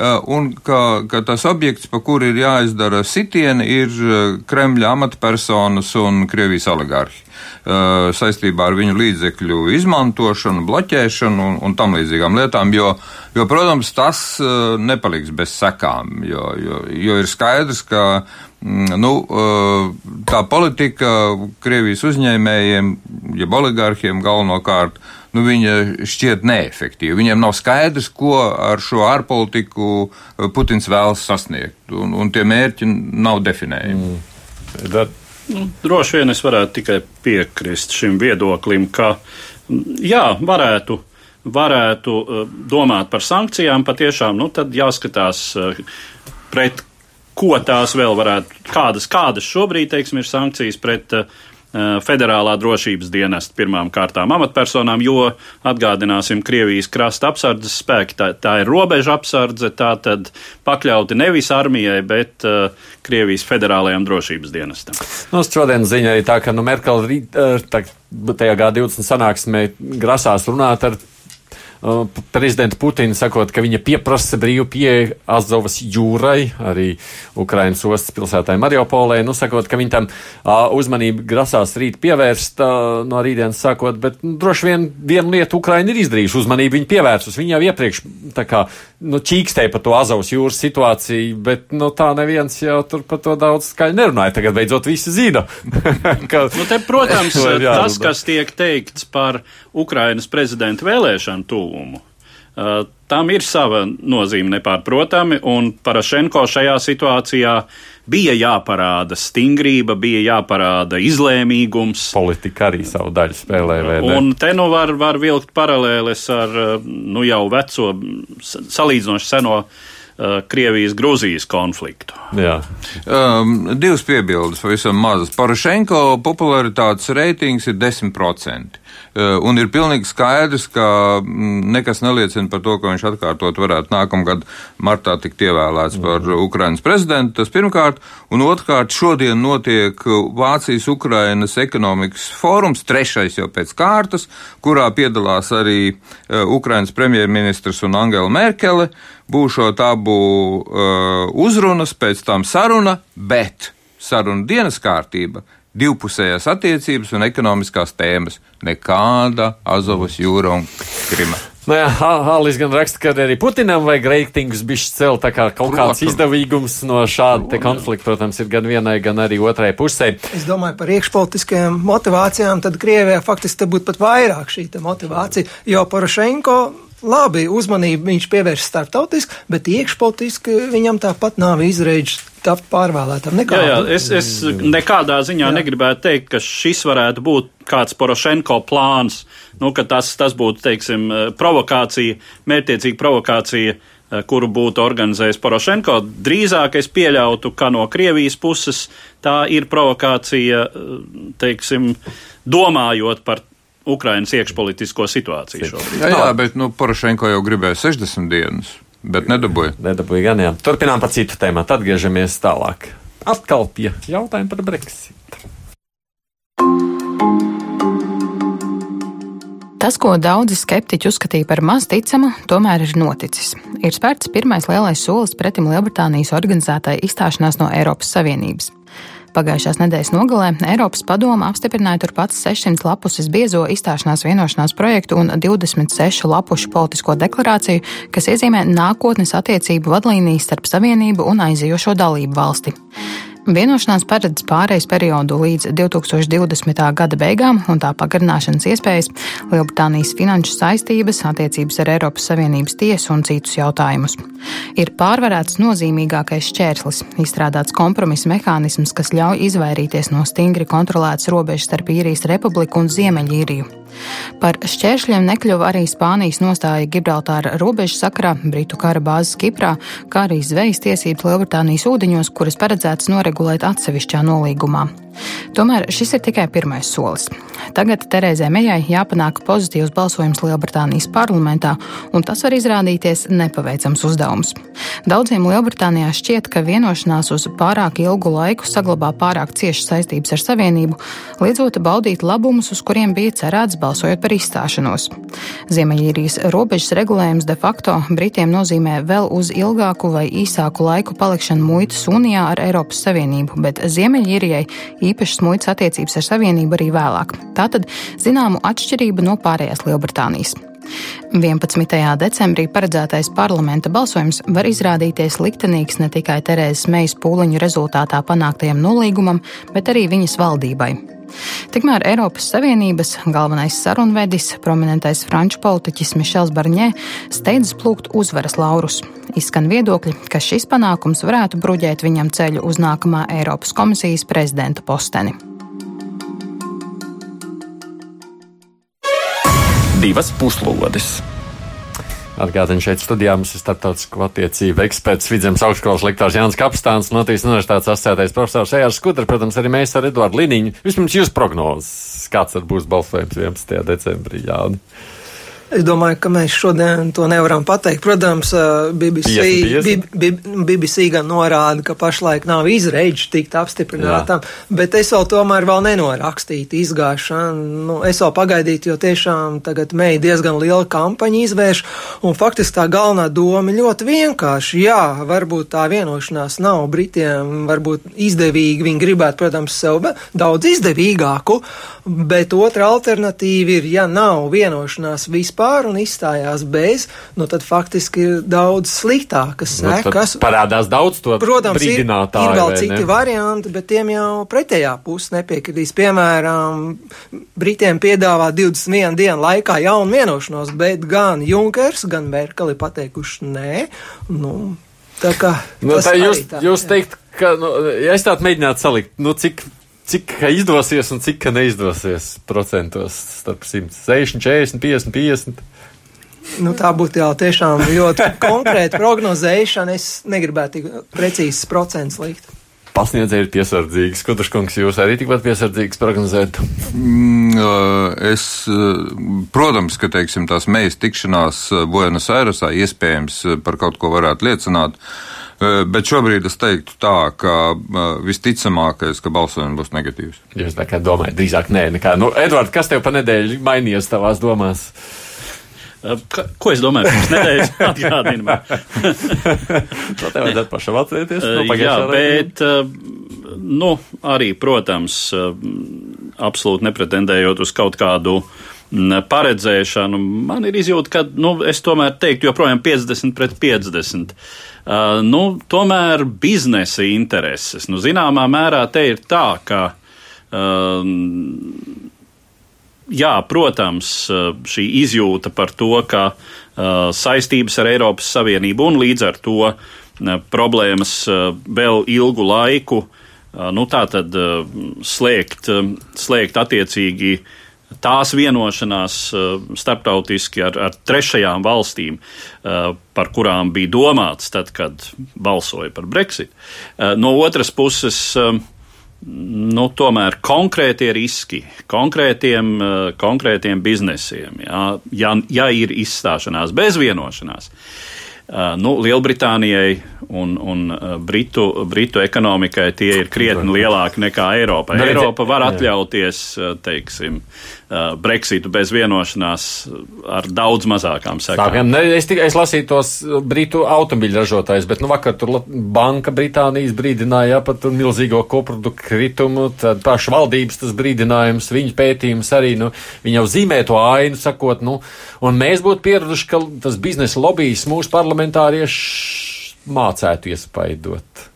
Speaker 4: Eh, un ka, ka tas objekts, pa kuru ir jāizdara sitieni, ir eh, Kremļa amatpersonas un Krievijas oligārhi eh, saistībā ar viņu līdzekļu izmantošanu, bloķēšanu un, un tam līdzīgām lietām, jo, jo, protams, tas nepaliks bez sekām, jo, jo, jo ir skaidrs, ka mm, nu, tā politika Krievijas uzņēmējiem, jeb oligārhiem galvenokārt, nu, viņa šķiet neefektīva. Viņiem nav skaidrs, ko ar šo ārpolitiku eh, Putins vēlas sasniegt, un, un tie mērķi nav definējami. Mm.
Speaker 2: That... Nu, droši vien es varētu tikai piekrist šim viedoklim, ka jā, varētu varētu domāt par sankcijām, patiešām nu, tad jāskatās pret ko tās vēl varētu, kādas, kādas šobrīd, teiksim, ir sankcijas pret uh, federālā drošības dienesta pirmām kārtām amatpersonām, jo atgādināsim, Krievijas krasta apsardzes spēki, tā, tā ir robeža apsardze, tā tad pakļauti nevis armijai, bet uh, Krievijas federālajām drošības dienestam.
Speaker 1: Nu, šodien ziņa ir tā, ka nu, Merkel rīt, tā, tajā G20 sanāksmē grasās runāt ar prezidenta Putina sakot, ka viņa pieprasa brīvu pieeju Azovas jūrai, arī Ukrainas ostas pilsētai Mariupolē, nu sakot, ka viņa tam uh, uzmanību grasās rīt pievērst uh, no rītdienas sākot, bet nu, droši vien vienu lietu Ukraina ir izdarījuši, uzmanību viņa pievērsus. Viņa jau iepriekš tā kā nu, čīkstēja par to Azovas jūras situāciju, bet nu, tā neviens jau tur par to daudz skaļi nerunāja. Tagad beidzot visi zina.
Speaker 2: ka, nu, te, protams, tas, kas tiek teikts par Ukrainas prezidenta vēlēšanu tūlumu. Uh, tam ir sava nozīme nepārprotami, un Parašenko šajā situācijā bija jāparāda stingrība, bija jāparāda izlēmīgums.
Speaker 1: Politika arī savu daļu spēlē.
Speaker 2: Un te nu var, var vilkt paralēles ar nu jau veco, salīdzinoši seno uh, Krievijas-Grūzijas konfliktu.
Speaker 1: Jā.
Speaker 4: Um, divas piebildes, pavisam mazas. Parašenko popularitātes reitings ir 10%. Eh, un ir pilnīgi skaidrs, ka mm, nekas neliecina par to, ka viņš atkārtot varētu nākamgad martā tikt ievēlēts par Ukrainas prezidentu. Tas pirmkārt, un otrkārt, šodien notiek Vācijas-Ukrainas ekonomikas fórums, trešais jau pēc kārtas, kurā piedalās arī eh, Ukrainas premjerministrs un Angela Merkele. Būšot abu uh, uzrunas, pēc tam saruna, bet saruna dienas kārtība divpusējās attiecības un ekonomiskās tēmas. Nekāda Azovas jūra un Krima.
Speaker 1: Nu jā, Hālis gan raksta, ka arī Putinam vajag reitingus bišķi celt, tā kā kaut kāds izdevīgums no šāda te konflikta, protams, ir gan vienai, gan arī otrai pusē.
Speaker 5: Es domāju par iekšpolitiskajām motivācijām, tad Krievijā faktiski te būtu pat vairāk šī motivācija, jo Porošenko labi, uzmanību viņš pievērš starptautiski, bet iekšpolitiski viņam tāpat nav izreidžs tapt pārvēlētam.
Speaker 2: Nekādu. Jā, jā, es, es nekādā ziņā jā. negribētu teikt, ka šis varētu būt kāds Porošenko plāns, nu, ka tas, tas būtu, teiksim, provokācija, mērķiecīga provokācija, kuru būtu organizējis Porošenko. Drīzāk es pieļautu, ka no Krievijas puses tā ir provokācija, teiksim, domājot par Ukrainas iekšpolitisko situāciju šobrīd.
Speaker 4: Jā, jā bet nu, Porošenko jau gribēja 60 dienas, bet nedabūja.
Speaker 1: Nedabūja gan, jā. Turpinām par citu tēmu, atgriežamies tālāk. Atkal pie jautājuma par Brexit.
Speaker 3: Tas, ko daudzi skeptiķi uzskatīja par maz ticamu, tomēr ir noticis. Ir spērts pirmais lielais solis pretim Lielbritānijas organizētai izstāšanās no Eiropas Savienības. Pagājušās nedēļas nogalē Eiropas padoma apstiprināja turpat 600 lapuses biezo izstāšanās vienošanās projektu un 26 lapušu politisko deklarāciju, kas iezīmē nākotnes attiecību vadlīnijas starp Savienību un aizījošo dalību valsti. Vienošanās paredz pārejas periodu līdz 2020. gada beigām un tā pagarināšanas iespējas, Lielbritānijas finanšu saistības, attiecības ar Eiropas Savienības tiesu un citus jautājumus. Ir pārvarēts nozīmīgākais šķērslis, izstrādāts kompromisa mehānisms, kas ļauj izvairīties no stingri kontrolētas robežas starp īrijas republiku un Ziemeļīriju. Par šķēršļiem nekļuva arī Spānijas nostāja Gibraltāra robežas sakrā, Britu kara bāzes Kiprā, kā arī zvejas tiesības Lielbritānijas ūdeņos, kuras paredzētas noregulēt atsevišķā nolīgumā. Tomēr šis ir tikai pirmais solis. Tagad Terēzē Mejai jāpanāk pozitīvs balsojums Lielbritānijas parlamentā, un tas var izrādīties nepaveicams uzdevums. Daudziem Lielbritānijā šķiet, ka vienošanās uz pārāk ilgu laiku saglabā pārāk ciešas saistības ar Savienību, liedzot baudīt labumus, uz kuriem bija cerēts balsojot par izstāšanos. Ziemeļīrijas robežas regulējums de facto Britiem nozīmē vēl uz ilgāku vai īsāku laiku palikšanu muitas unijā ar Eiropas Savienību, bet Ziemeļīrijai īpašas muitas attiecības ar Savienību arī vēlāk. Tātad zināmu atšķirību no pārējās Lielbritānijas. 11. decembrī paredzētais parlamenta balsojums var izrādīties liktenīgs ne tikai Terēzes Meijas pūliņu rezultātā panāktajam nolīgumam, bet arī viņas valdībai. Tikmēr Eiropas Savienības galvenais sarunvedis, prominentais franču politiķis Mišels Barņē, steidzas plūgt uzvaras laurus. Izskan viedokļi, ka šis panākums varētu bruģēt viņam ceļu uz nākamā Eiropas komisijas prezidenta posteni.
Speaker 7: Divas puslodes.
Speaker 1: Atgādini šeit studijā mums ir starptautisko attiecību eksperts Vidzemes augstskolas lektors Jānis Kapstāns, Latvijas universitātes asociētais profesors Ejārs Skudra, protams, arī mēs ar Eduardu Liniņu. Vispirms jūs prognozes, kāds tad būs balsojums 11. decembrī, Jāni?
Speaker 5: Es domāju, ka mēs šodien to nevaram pateikt. Protams, BBC,
Speaker 1: 50,
Speaker 5: 50. BBC gan norāda, ka pašlaik nav izreidži tikt apstiprinātam, Jā. bet es vēl tomēr vēl nenorakstītu izgāšanu. Nu, es vēl pagaidītu, jo tiešām tagad mēģi diezgan liela kampaņa izvērš, un faktiski tā galvenā doma ļoti vienkārši. Jā, varbūt tā vienošanās nav Britiem, varbūt izdevīgi, viņi gribētu, protams, sev daudz izdevīgāku, bet otra alternatīva ir, ja nav vienošanās vispār vispār un izstājās bez, nu tad faktiski ir daudz sliktākas sekas.
Speaker 1: Nu, parādās daudz to
Speaker 5: Protams, ir, ir vēl citi
Speaker 1: ne?
Speaker 5: varianti, bet tiem jau pretējā puse nepiekritīs. Piemēram, Britiem piedāvā 21 dienu laikā jaunu vienošanos, bet gan Junkers, gan Merkeli pateikuši nē. Nu, tā kā.
Speaker 1: Nu, tā jūs, tā, jūs teikt, ka, nu, ja es tādu mēģinātu salikt, nu, cik cik izdosies un cik neizdosies procentos starp 160, 40, 50, 50.
Speaker 5: Nu, tā būtu jau tiešām ļoti konkrēta prognozēšana. Es negribētu tik precīzes procentus likt.
Speaker 1: Pasniedzēji ir piesardzīgi. Skuduškungs, jūs arī tikpat piesardzīgs prognozēt?
Speaker 4: Mm, es, protams, ka, teiksim, tās mējas tikšanās Buenos Airesā iespējams par kaut ko varētu liecināt. Uh, bet šobrīd es teiktu tā, ka visticamākais, ka balsojums būs negatīvs.
Speaker 1: Jūs tā kā domājat, drīzāk nē, nekā. Nu, Edvard, kas tev pa nedēļu mainījies tavās domās?
Speaker 2: Ka, ko es domāju, pirms nedēļas atgādina man?
Speaker 1: to tev vajadzētu pašam atcerēties. No
Speaker 2: Jā, bet, nu, arī, protams, absolūti nepretendējot uz kaut kādu paredzēšanu, man ir izjūta, ka, nu, es tomēr teiktu joprojām 50 pret 50. Uh, nu, tomēr biznesa intereses. Nu, zināmā mērā te ir tā, ka. Uh, jā, protams, uh, šī izjūta par to, ka uh, saistības ar Eiropas Savienību un līdz ar to uh, problēmas uh, vēl ilgu laiku, uh, nu, tā tad uh, slēgt, uh, slēgt attiecīgi uh, tās vienošanās eh, starptautiski ar, ar trešajām valstīm, eh, par kurām bija domāts tad, kad balsoja par Brexit. Eh, no otras puses, nu, tomēr konkrētie riski konkrētiem, konkrētiem biznesiem, jā, ja, ja ir izstāšanās bez vienošanās. Nu, Lielbritānijai un, un Britu, Britu ekonomikai tie ir krietni lielāki nekā Eiropa. Eiropa var atļauties, teiksim, Uh, Brexitu bez vienošanās ar daudz mazākām sekām.
Speaker 1: Ne, es, tikai, es lasīju tos britu automobiļu ražotājus, bet nu, vakar tur Banka Britānijas brīdināja par milzīgo koproduktu kritumu, tad pašu valdības tas brīdinājums, viņu pētījums arī, nu, viņi jau zīmē to ainu, sakot, nu, un mēs būtu pieraduši, ka tas biznesa lobbyis mūsu parlamentārieši mācētu iespaidot.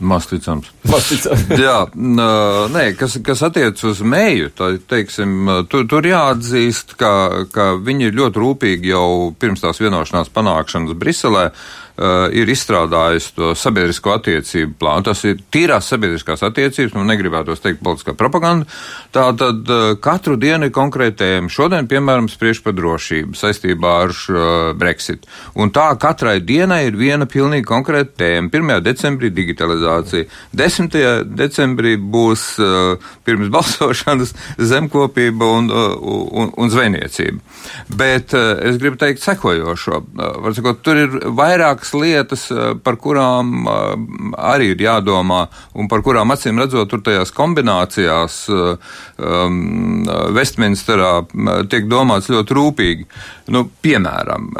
Speaker 4: Masticams. Jā, nē, kas, kas attiec uz mēju, tā, teiksim, tur, tur jāatzīst, ka, ka viņi ir ļoti rūpīgi jau pirms tās vienošanās panākšanas Briselē ir izstrādājis to sabiedrisko attiecību plānu. Tas ir tīrās sabiedriskās attiecības, nu negribētos teikt politiskā propaganda. Tā tad uh, katru dienu ir konkrētējumi. Šodien, piemēram, spriež par drošību saistībā ar uh, Brexit. Un tā katrai dienai ir viena pilnīgi konkrēta tēma. 1. decembrī digitalizācija, 10. decembrī būs pirms balsošanas zemkopība un, un, un zvejniecība. Bet es gribu teikt sekojošo. Sakot, tur ir vairākas vairākas lietas, eh, par kurām eh, arī ir jādomā, un par kurām acīm redzot, tur tajās kombinācijās um, Westminsterā tiek domāts ļoti rūpīgi. Nu, piemēram,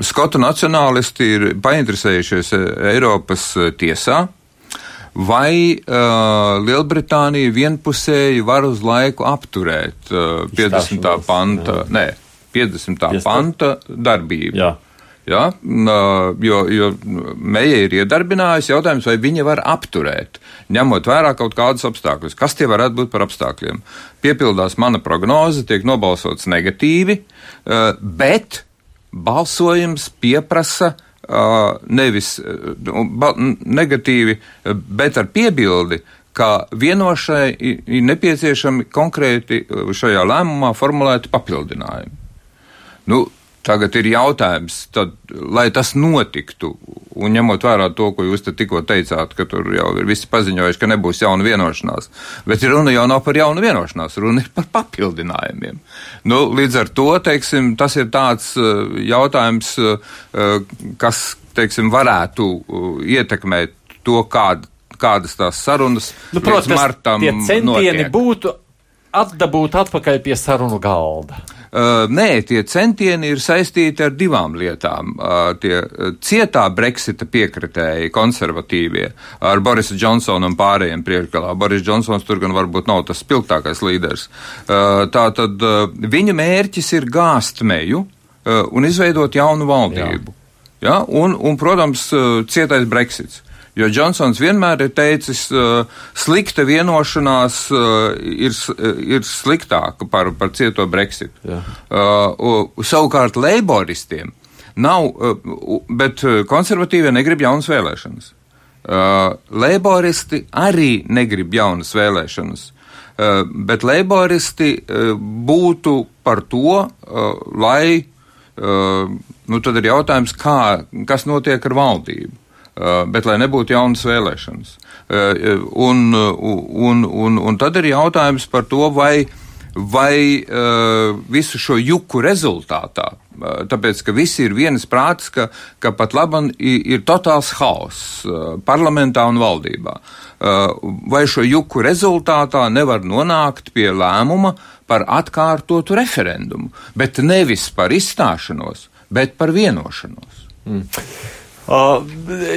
Speaker 4: Skotu nacionālisti ir painteresējušies Eiropas tiesā, vai uh, Lielbritānija vienpusēji var uz laiku apturēt uh, 50. panta, jā. nē, 50. Iestāv. panta darbību. Jā. Ja, jo, jo Meija ir iedarbinājusi jautājums, vai viņa var apturēt, ņemot vērā kaut kādus apstākļus. Kas tie varētu būt par apstākļiem? Piepildās mana prognoze, tiek nobalsots negatīvi, bet balsojums pieprasa nevis negatīvi, bet ar piebildi, ka vienošai ir nepieciešami konkrēti šajā lēmumā formulēti papildinājumi. Nu, Tagad ir jautājums, tad, lai tas notiktu, un ņemot vērā to, ko jūs te tikko teicāt, ka tur jau ir visi paziņojuši, ka nebūs jauna vienošanās, bet runa jau nav par jaunu vienošanās, runa ir par papildinājumiem. Nu, līdz ar to, teiksim, tas ir tāds uh, jautājums, uh, kas, teiksim, varētu uh, ietekmēt to, kāda, kādas tās sarunas
Speaker 1: nu, protams,
Speaker 4: martam
Speaker 1: tie centieni
Speaker 4: notiek.
Speaker 1: būtu atdabūt atpakaļ pie sarunu galda.
Speaker 4: Uh, nē, tie centieni ir saistīti ar divām lietām. Uh, tie cietā Brexita piekritēji, konservatīvie, ar Borisa Džonsonu un pārējiem priekšgalā. Boris Džonsons tur gan varbūt nav tas spilgtākais līderis. Tā tad viņa mērķis ir gāzt meju un izveidot jaunu valdību. Jā. Ja? Un, un, protams, cietais Brexits. Jo Džonsons vienmēr ir teicis, uh, slikta vienošanās uh, ir, ir sliktāka par, par cieto Brexit. Uh, savukārt leiboristiem nav, uh, bet konservatīvie negrib jaunas vēlēšanas. Uh, leiboristi arī negrib jaunas vēlēšanas. Uh, bet leiboristi uh, būtu par to, uh, lai, uh, nu tad ir jautājums, kā, kas notiek ar valdību. Uh, bet lai nebūtu jaunas vēlēšanas. Uh, un, un, un, un tad ir jautājums par to, vai, vai visu šo juku rezultātā, tāpēc, ka visi ir vienas prātas, ka, ka pat laban ir totāls haoss parlamentā un valdībā. Vai šo juku rezultātā nevar nonākt pie lēmuma par atkārtotu referendumu, bet nevis par izstāšanos, bet par vienošanos. Mm.
Speaker 1: Uh,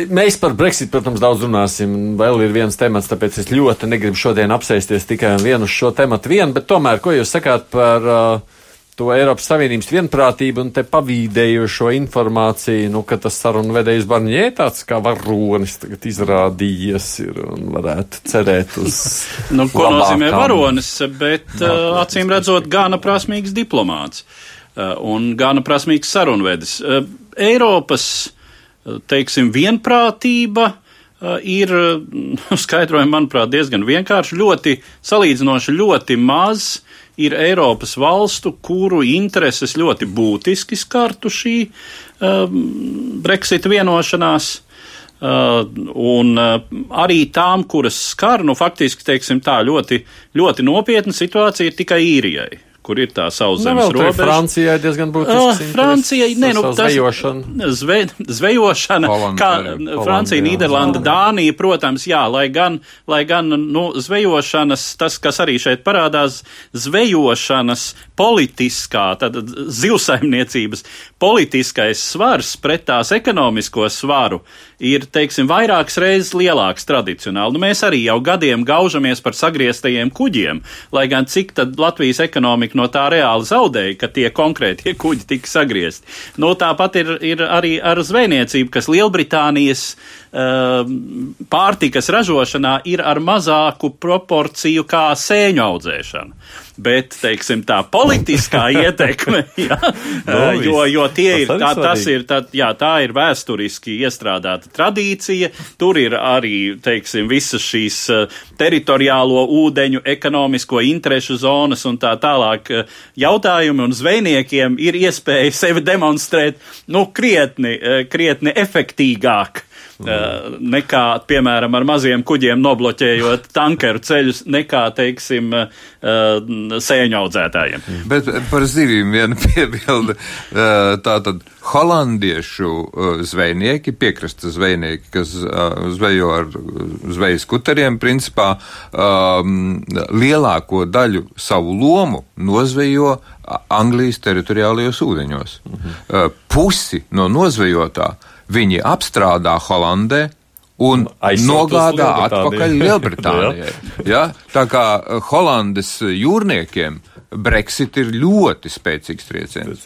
Speaker 1: mēs par Brexit, protams, daudz runāsim. Vēl ir viens temats, tāpēc es ļoti negribu šodien apsēsties tikai un vienu uz šo tematu vien, bet tomēr, ko jūs sakāt par uh, to Eiropas Savienības vienprātību un te pavīdējošo informāciju, nu, ka tas sarunu vedējs Barņē tāds kā varonis tagad izrādījies ir un varētu cerēt uz.
Speaker 2: nu, ko labākām. nozīmē varonis, bet uh, acīm redzot, gana prasmīgs diplomāts uh, un gana prasmīgs sarunvedis. Uh, Eiropas teiksim, vienprātība ir nu, skaidrojama, manuprāt, diezgan vienkārši. Ļoti salīdzinoši ļoti maz ir Eiropas valstu, kuru intereses ļoti būtiski skartu šī um, Brexit vienošanās. Uh, un uh, arī tām, kuras skar, nu, faktiski, teiksim tā, ļoti, ļoti nopietna situācija ir tikai īrijai kur ir tā sauszemes nu, robeža.
Speaker 1: Francijai diezgan būtiski.
Speaker 2: Uh, Francijai, nē, nu, tas zvejošana. Zve, zvejošana, Holanda, kā Holanda, Francija, jā, Nīderlanda, jā. Dānija, protams, jā, lai gan, lai gan, nu, zvejošanas, tas, kas arī šeit parādās, zvejošanas politiskā, tad zivsaimniecības politiskais svars pret tās ekonomisko svaru ir, teiksim, vairākas reizes lielāks tradicionāli. Nu, mēs arī jau gadiem gaužamies par sagrieztajiem kuģiem, lai gan cik tad Latvijas ekonomika no tā reāli zaudēja, ka tie konkrētie kuģi tika sagriezti. Nu, tāpat ir, ir arī ar zvejniecību, kas Lielbritānijas uh, pārtikas ražošanā ir ar mazāku proporciju kā sēņu audzēšana bet, teiksim, tā politiskā ietekme, jā, no, jo, jo tie ir, tā, tas ir, tā, jā, tā ir vēsturiski iestrādāta tradīcija, tur ir arī, teiksim, visas šīs teritoriālo ūdeņu, ekonomisko interešu zonas un tā tālāk jautājumi, un zvejniekiem ir iespēja sevi demonstrēt, nu, krietni, krietni efektīgāk Uh, nekā, piemēram, ar maziem kuģiem nobloķējot tankeru ceļus, nekā, teiksim, uh, sēņu audzētājiem.
Speaker 4: Bet par zivīm viena piebilde. Uh, tātad holandiešu zvejnieki, piekrasta zvejnieki, kas zvejo ar zvejas kuteriem, principā um, lielāko daļu savu lomu nozvejo Anglijas teritoriālajos ūdeņos. Mhm. Pusi no nozvejotā viņi apstrādā Holandē un nogādā atpakaļ Lielbritānijai. ja? Tā kā eh, Holandes jūrniekiem Brexit ir ļoti spēcīgs trieciens.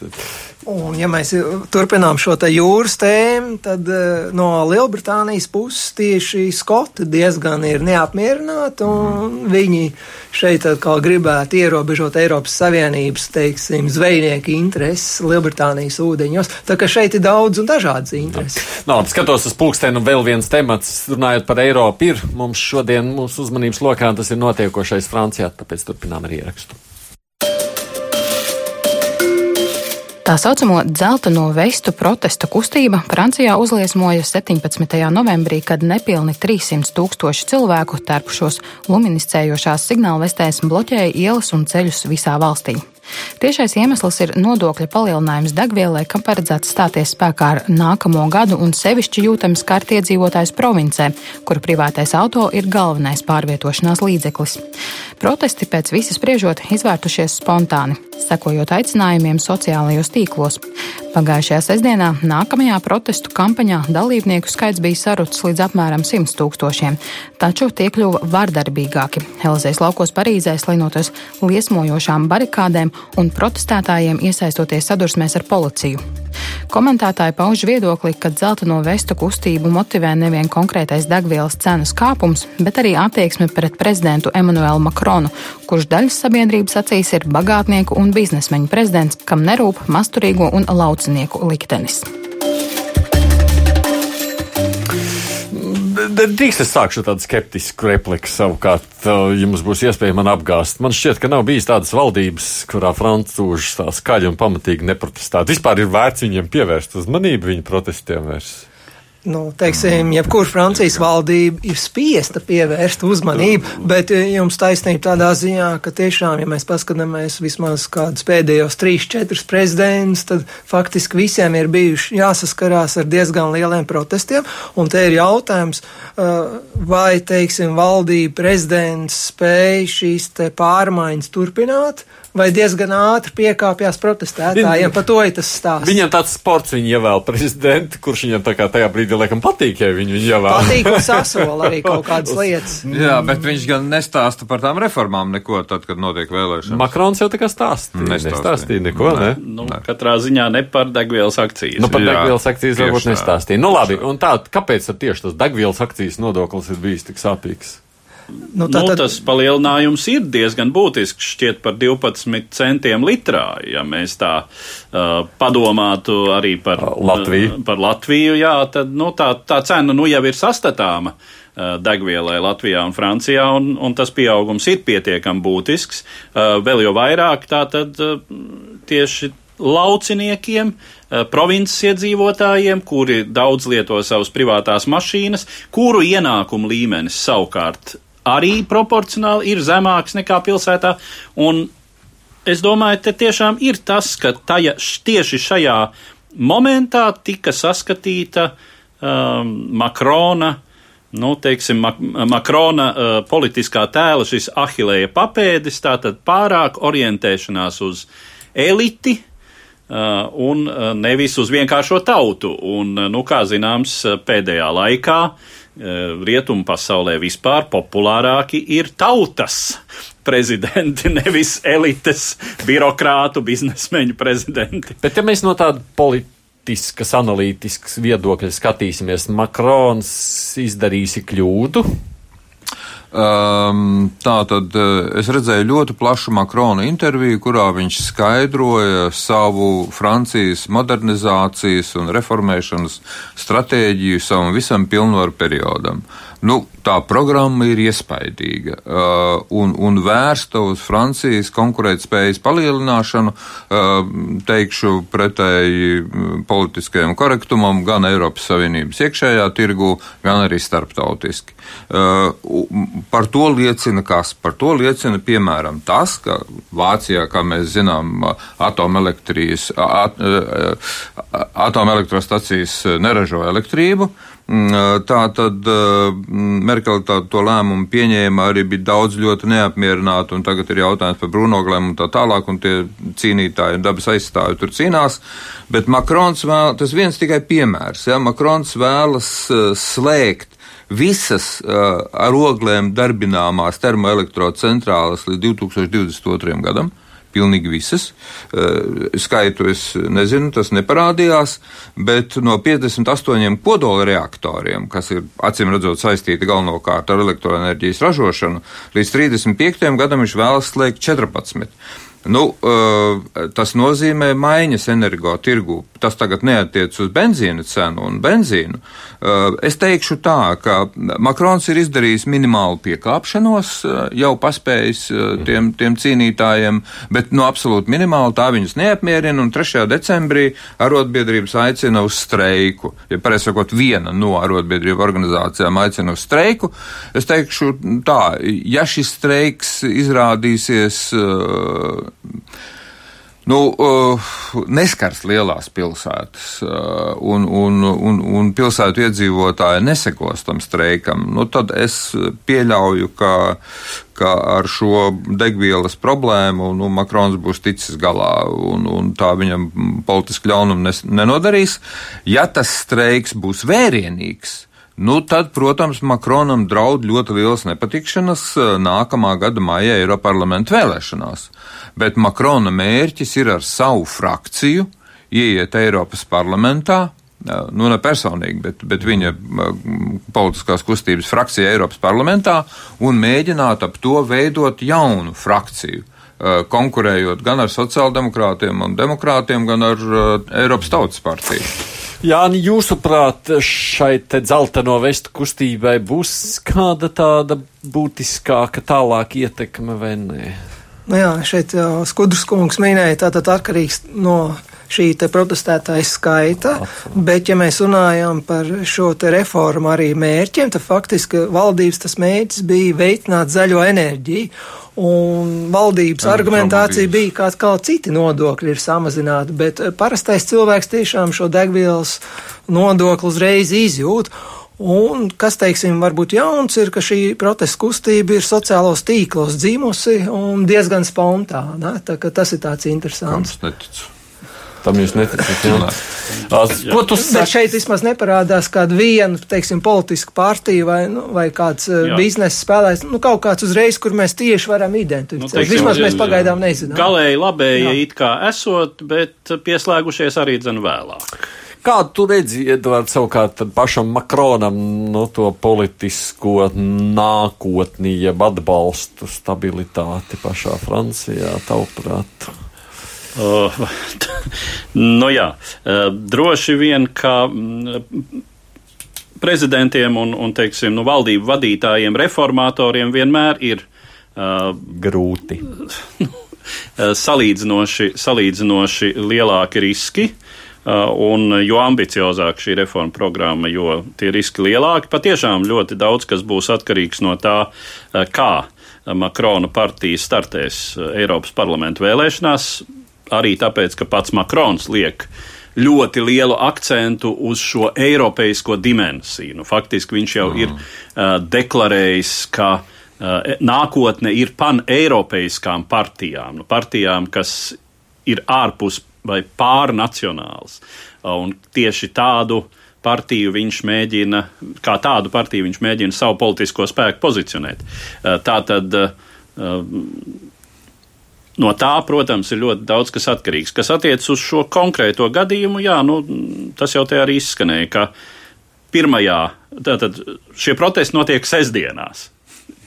Speaker 5: Un, ja mēs turpinām šo jūras tēmu, tad uh, no Lielbritānijas puses tieši Skoti diezgan ir neapmierināti, un mm. viņi šeit atkal gribētu ierobežot Eiropas Savienības, teiksim, zvejnieku intereses Lielbritānijas ūdeņos. Tā ka šeit ir daudz un dažādas intereses.
Speaker 1: No, skatos uz pulksteni, un vēl viens temats, runājot par Eiropu, ir mums šodien mūsu uzmanības lokā, tas ir notiekošais Francijā, tāpēc turpinām ar ierakstu.
Speaker 3: Tā saucamo dzelteno vestu protesta kustība Francijā uzliesmoja 17. novembrī, kad nepilni 300 tūkstoši cilvēku tērpušos luminiscējošās signālvestēs bloķēja ielas un ceļus visā valstī. Tiešais iemesls ir nodokļa palielinājums degvielai, kam paredzēts stāties spēkā ar nākamo gadu un sevišķi jūtams kārt iedzīvotājs provincē, kur privātais auto ir galvenais pārvietošanās līdzeklis. Protesti pēc visas spriežot izvērtušies spontāni, sekojot aicinājumiem sociālajos tīklos. Pagājušajā sestdienā nākamajā protestu kampaņā dalībnieku skaits bija sarucis līdz apmēram 100 tūkstošiem, taču tie kļuva vardarbīgāki. Elzēs laukos Parīzē slinoties liesmojošām barikādēm un protestētājiem iesaistoties sadursmēs ar policiju. Komentētāji pauž viedokli, ka dzelteno vestu kustību motivē nevien konkrētais degvielas cenas kāpums, bet arī attieksme pret prezidentu Emanuelu Makronu, kurš daļas sabiedrības acīs ir bagātnieku un biznesmeņu prezidents, kam nerūp masturīgo un laucinieku liktenis.
Speaker 1: Drīkst es sākšu tādu skeptisku repliku savukārt, ja mums būs iespēja man apgāst. Man šķiet, ka nav bijis tādas valdības, kurā francūži tā skaļi un pamatīgi neprotestētu. Vispār ir vērts viņiem pievērst uzmanību viņu protestiem vairs
Speaker 5: nu, teiksim, jebkurā Francijas valdība ir spiesta pievērst uzmanību, bet eh, jums taisnība tādā ziņā, ka tiešām, ja mēs paskatāmies vismaz kādus pēdējos trīs, četrus prezidentus, tad faktiski visiem ir bijuši jāsaskarās ar diezgan lieliem protestiem, un te ir jautājums, eh, vai, teiksim, valdība, prezidents spēj šīs te pārmaiņas turpināt, vai diezgan ātri piekāpjas protestētājiem. Par to ir tas stāsts.
Speaker 1: Viņam tāds sports, viņa ievēl prezidentu, kurš viņam tā kā tajā brīdī laikam patīk, ja viņu ievēl.
Speaker 5: Patīk un sasola arī kaut kādas lietas.
Speaker 4: Jā, bet viņš gan nestāsta par tām reformām neko tad, kad notiek vēlēšanas.
Speaker 1: Makrons jau tā kā stāstīja. Nestāstīja neko, ne?
Speaker 2: Nu, ne. Katrā ziņā ne par degvielas akcijas.
Speaker 1: Nu, par Jā, degvielas akcijas varbūt nestāstīja. Nu, labi, un tā, kāpēc tieši tas degvielas akcijas nodoklis ir bijis tik sāpīgs?
Speaker 2: Nu, tā, nu, tas palielinājums ir diezgan būtisks, šķiet par 12 centiem litrā, ja mēs tā uh, padomātu arī par
Speaker 1: Latviju.
Speaker 2: Uh, par Latviju jā, tad nu, tā, tā cena nu, jau ir sastatāma uh, degvielai Latvijā un Francijā, un, un tas pieaugums ir pietiekami būtisks. Uh, vēl jau vairāk tā tad uh, tieši lauciniekiem, provinces iedzīvotājiem, kuri daudz lieto savas privātās mašīnas, kuru ienākumu līmenis savukārt arī proporcionāli ir zemāks nekā pilsētā. Un es domāju, te tiešām ir tas, ka taja, tieši šajā momentā tika saskatīta um, Makrona. Nu, teiksim, Mak Makrona uh, politiskā tēla šis ahilēja papēdis, tātad pārāk orientēšanās uz eliti, Uh, un uh, nevis uz vienkāršo tautu. Un, uh, nu, kā zināms, pēdējā laikā rietumu pasaulē vispār populārāki ir tautas prezidenti, nevis elites, birokrātu, biznesmeņu prezidenti.
Speaker 1: Bet, ja mēs no tāda politiskas, analītiskas viedokļa skatīsimies, Makrons izdarīsi kļūdu,
Speaker 4: Um, tā tad eh, es redzēju ļoti plašu Makrona interviju, kurā viņš skaidroja savu Francijas modernizācijas un reformēšanas stratēģiju savam visam pilnvaru periodam. Nu, tā programma ir iespaidīga uh, un, un vērsta uz Francijas konkurētspējas palielināšanu, uh, teikšu, pretēji mm, politiskajam korektumam gan Eiropas Savienības iekšējā tirgu, gan arī starptautiski. Uh, par to liecina kas? Par to liecina, piemēram, tas, ka Vācijā, kā mēs zinām, atomelektrijas, at, atomelektrostacijas neražo elektrību, Mm, tā tad Merkele tā, to lēmumu pieņēma, arī bija daudz ļoti neapmierināti, un tagad ir jautājums par brūnoglēm un tā tālāk, un tie cīnītāji un dabas aizstāvi tur cīnās. Bet Makrons vēl, tas viens tikai piemērs, ja, Makrons vēlas slēgt visas ar oglēm darbināmās termoelektrocentrālas līdz 2022. gadam pilnīgi visas. Skaitu es nezinu, tas neparādījās, bet no 58 kodola reaktoriem, kas ir acīm redzot saistīti galvenokārt ar elektroenerģijas ražošanu, līdz 35. gadam viņš vēlas slēgt 14. Nu, tas nozīmē maiņas energo tirgu. Tas tagad neatiec uz benzīna cenu un benzīnu. Es teikšu tā, ka Makrons ir izdarījis minimālu piekāpšanos, jau paspējis tiem, tiem cīnītājiem, bet nu, absolūti minimāli tā viņus neapmierina. Un 3. decembrī arotbiedrības aicina uz streiku. Ja pareizi sakot, viena no arotbiedrību organizācijām aicina uz streiku. Es teikšu tā, ja šis streiks izrādīsies nu, uh, neskars lielās pilsētas, uh, un, un, un, un pilsētu iedzīvotāji nesekos tam streikam, nu, tad es pieļauju, ka, ka ar šo degvielas problēmu nu, Makrons būs ticis galā, un, un tā viņam politiski ļaunumu nenodarīs. Ja tas streiks būs vērienīgs, Nu, tad, protams, Makronam draud ļoti liels nepatikšanas uh, nākamā gada maija Eiroparlamenta vēlēšanās bet Makrona mērķis ir ar savu frakciju ieiet Eiropas parlamentā, nu ne personīgi, bet, bet viņa politiskās kustības frakcija Eiropas parlamentā un mēģināt ap to veidot jaunu frakciju konkurējot gan ar sociāldemokrātiem un demokrātiem, gan ar Eiropas Tautas partiju.
Speaker 1: Jā, jūsuprāt, šai dzelteno vestu kustībai būs kāda tāda būtiskāka tālāk ietekme vai nē?
Speaker 5: Nu jā, šeit jau Skudrs kungs minēja, tātad atkarīgs no šī te protestētāja skaita, bet ja mēs runājam par šo reformu arī mērķiem, tad faktiski valdības tas mērķis bija veicināt zaļo enerģiju. Un valdības Jā, argumentācija bija, ka atkal citi nodokļi ir samazināti, bet parastais cilvēks tiešām šo degvielas nodokli uzreiz izjūt. Un, kas, teiksim, varbūt jauns, ir, ka šī protesta kustība ir sociālos tīklos dzīmusi un diezgan spontāna. Tas ir tāds interesants.
Speaker 1: Tam jūs neticat.
Speaker 5: Ko tu saki? Bet šeit vismaz neparādās kāda viena, teiksim, politiska partija vai, nu, vai kāds uh, biznesa spēlēs, nu, kaut kāds uzreiz, kur mēs tieši varam identificēt. Nu, teiksim, vismaz mēs pagaidām nezinām.
Speaker 2: Galēji labēji it kā esot, bet pieslēgušies arī dzen vēlāk.
Speaker 1: Kādu tu redzi, Edvards, savukārt pašam Makronam no to politisko nākotni, jeb atbalstu stabilitāti pašā Francijā, tavuprāt?
Speaker 2: Uh, nu jā, uh, droši vien, ka mm, prezidentiem un, un teiksim, nu, valdību vadītājiem, reformatoriem vienmēr ir
Speaker 1: uh, grūti.
Speaker 2: Uh, salīdzinoši, salīdzinoši lielāki riski. Uh, un jo ambiciozāka šī reforma programma, jo tie riski lielāki. Patiešām ļoti daudz kas būs atkarīgs no tā, kā Makrona partija startēs Eiropas parlamentu vēlēšanās, arī tāpēc, ka pats Makrons liek ļoti lielu akcentu uz šo eiropeisko dimensiju. Nu, faktiski viņš jau mm. ir uh, deklarējis, ka uh, nākotne ir pan-eiropeiskām partijām, nu, partijām, kas ir ārpus vai pārnacionāls. Un tieši tādu partiju viņš mēģina, kā tādu partiju viņš mēģina savu politisko spēku pozicionēt. Tā tad no tā, protams, ir ļoti daudz kas atkarīgs. Kas attiecas uz šo konkrēto gadījumu, jā, nu, tas jau te arī izskanēja, ka pirmajā, tātad šie protesti notiek sestdienās.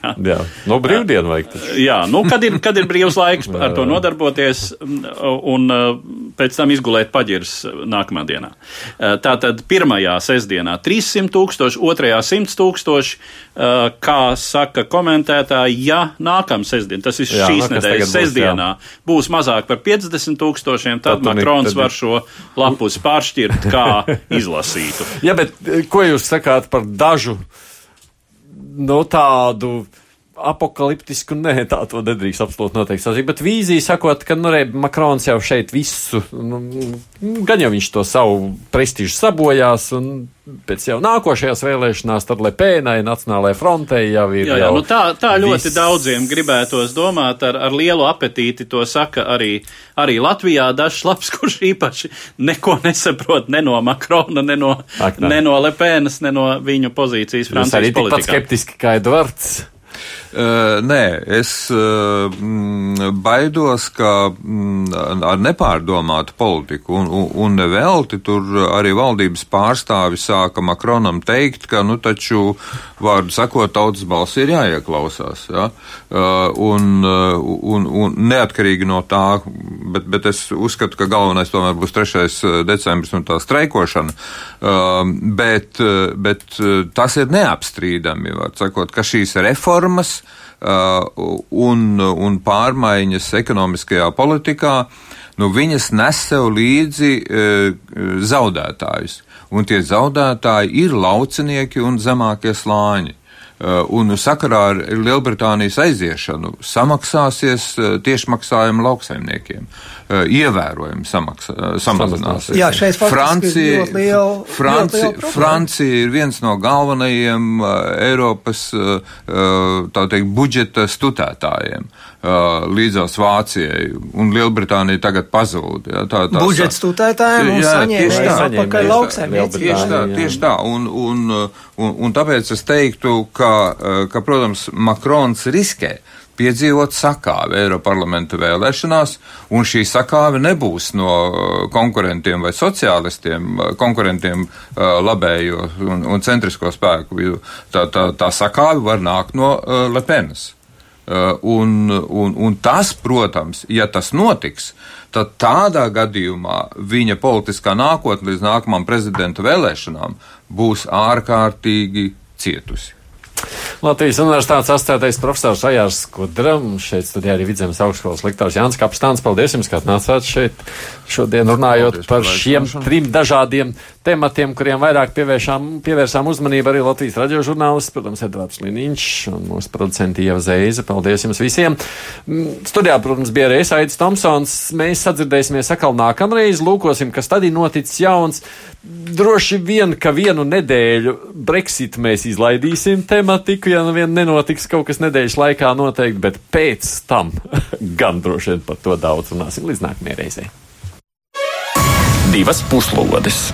Speaker 1: Jā, jā. no brīvdienu vajag. Taču.
Speaker 2: Jā, nu, kad ir, kad ir brīvs laiks ar to nodarboties un pēc tam izgulēt paģirs nākamā dienā. Tātad pirmajā sestdienā 300 tūkstoši, otrajā 100 tūkstoši, kā saka komentētāji, ja nākamā sestdiena, tas ir jā, šīs no, nedēļas sestdienā, būs, būs mazāk par 50 tūkstošiem, tad, tad Makrons tad... var šo lapus pāršķirt kā izlasītu.
Speaker 1: Jā, bet ko jūs sakāt par dažu? Nu, tādu apakaliptisku, nē, tā to nedrīkst absolūti noteikti sacīt. Bet vīzija sakot, ka, nu, re, Makrons jau šeit visu, nu, gan jau viņš to savu prestižu sabojās, un pēc jau nākošajās vēlēšanās, tad Lepēnai, Nacionālajai frontei jau ir. Jā, jā, jau
Speaker 2: nu tā, tā ļoti viss... daudziem gribētos domāt, ar, ar lielu apetīti to saka arī, arī Latvijā dažs labs, kurš īpaši neko nesaprot ne no Makrona, ne no, Ak, ne no Lepēnas, ne no viņu pozīcijas Francijas politikā.
Speaker 1: Jūs arī tikpat skeptiski kā Edvards.
Speaker 4: Uh, nē, es uh, baidos, ka mm, ar nepārdomātu politiku un, un, un nevelti tur arī valdības pārstāvi sāka Makronam teikt, ka, nu, taču, vārdu sakot, tautas balss ir jāieklausās. Ja? Uh, un, un, un neatkarīgi no tā, bet, bet es uzskatu, ka galvenais tomēr būs 3. decembris un tā streikošana. Bet, bet tas ir neapstrīdami, var sakot, ka šīs reformas un, un pārmaiņas ekonomiskajā politikā, nu, viņas nes sev līdzi uh, zaudētājus. Un tie zaudētāji ir laucinieki un zemākie slāņi. Uh, un sakarā ar Lielbritānijas aiziešanu samaksāsies uh, tiešmaksājumi lauksaimniekiem. Uh, ievērojami samaksā, samazināsies.
Speaker 5: Jā, šeit Francija, ir liela,
Speaker 4: Francija, liela Francija ir viens no galvenajiem Eiropas tā teikt, budžeta studētājiem. Līdzās Vācijai un Lielbritānija tagad pazūd. Ja, tā,
Speaker 5: tā, budžeta studētājiem un saņēmējiem atpakaļ lauksaimniecībai.
Speaker 4: Tieši tā, tieši tā. Un, un, un, un tāpēc es teiktu, ka Eh, ka, protams, Makrons riskē piedzīvot sakāvi Eiroparlamenta vēlēšanās, un šī sakāve nebūs no eh, konkurentiem vai sociālistiem, eh, konkurentiem labējo un, un centrisko spēku. Tā, tā, tā sakāve var nākt no Lepenas. Un, un, un tas, protams, ja tas notiks, tad tādā gadījumā viņa politiskā nākotne līdz nākamajām prezidenta vēlēšanām būs ārkārtīgi cietusi.
Speaker 1: Latvijas Universitātes asociētais profesors Ajārs Skudra, šeit studijā arī Vidzemes augstskolas lektors Jānis Kapstāns. Paldies jums, ka atnācāt šeit šodien runājot Paldies par šiem trim dažādiem tematiem, kuriem vairāk pievērsām uzmanību arī Latvijas radio žurnālists, protams, Edvards Liniņš un mūsu producenti Ieva Zeiza. Paldies jums visiem. Mm, studijā, protams, bija arī Aits Tomsons. Mēs sadzirdēsimies atkal nākamreiz, lūkosim, kas tad ir noticis jauns. Droši vien, ka vienu nedēļu Brexit mēs izlaidīsim tematiku, ja nu vien nenotiks kaut kas nedēļas laikā noteikti, bet pēc tam gan droši vien par to daudz runāsim līdz nākamajai reizei.
Speaker 7: Divas puslodes!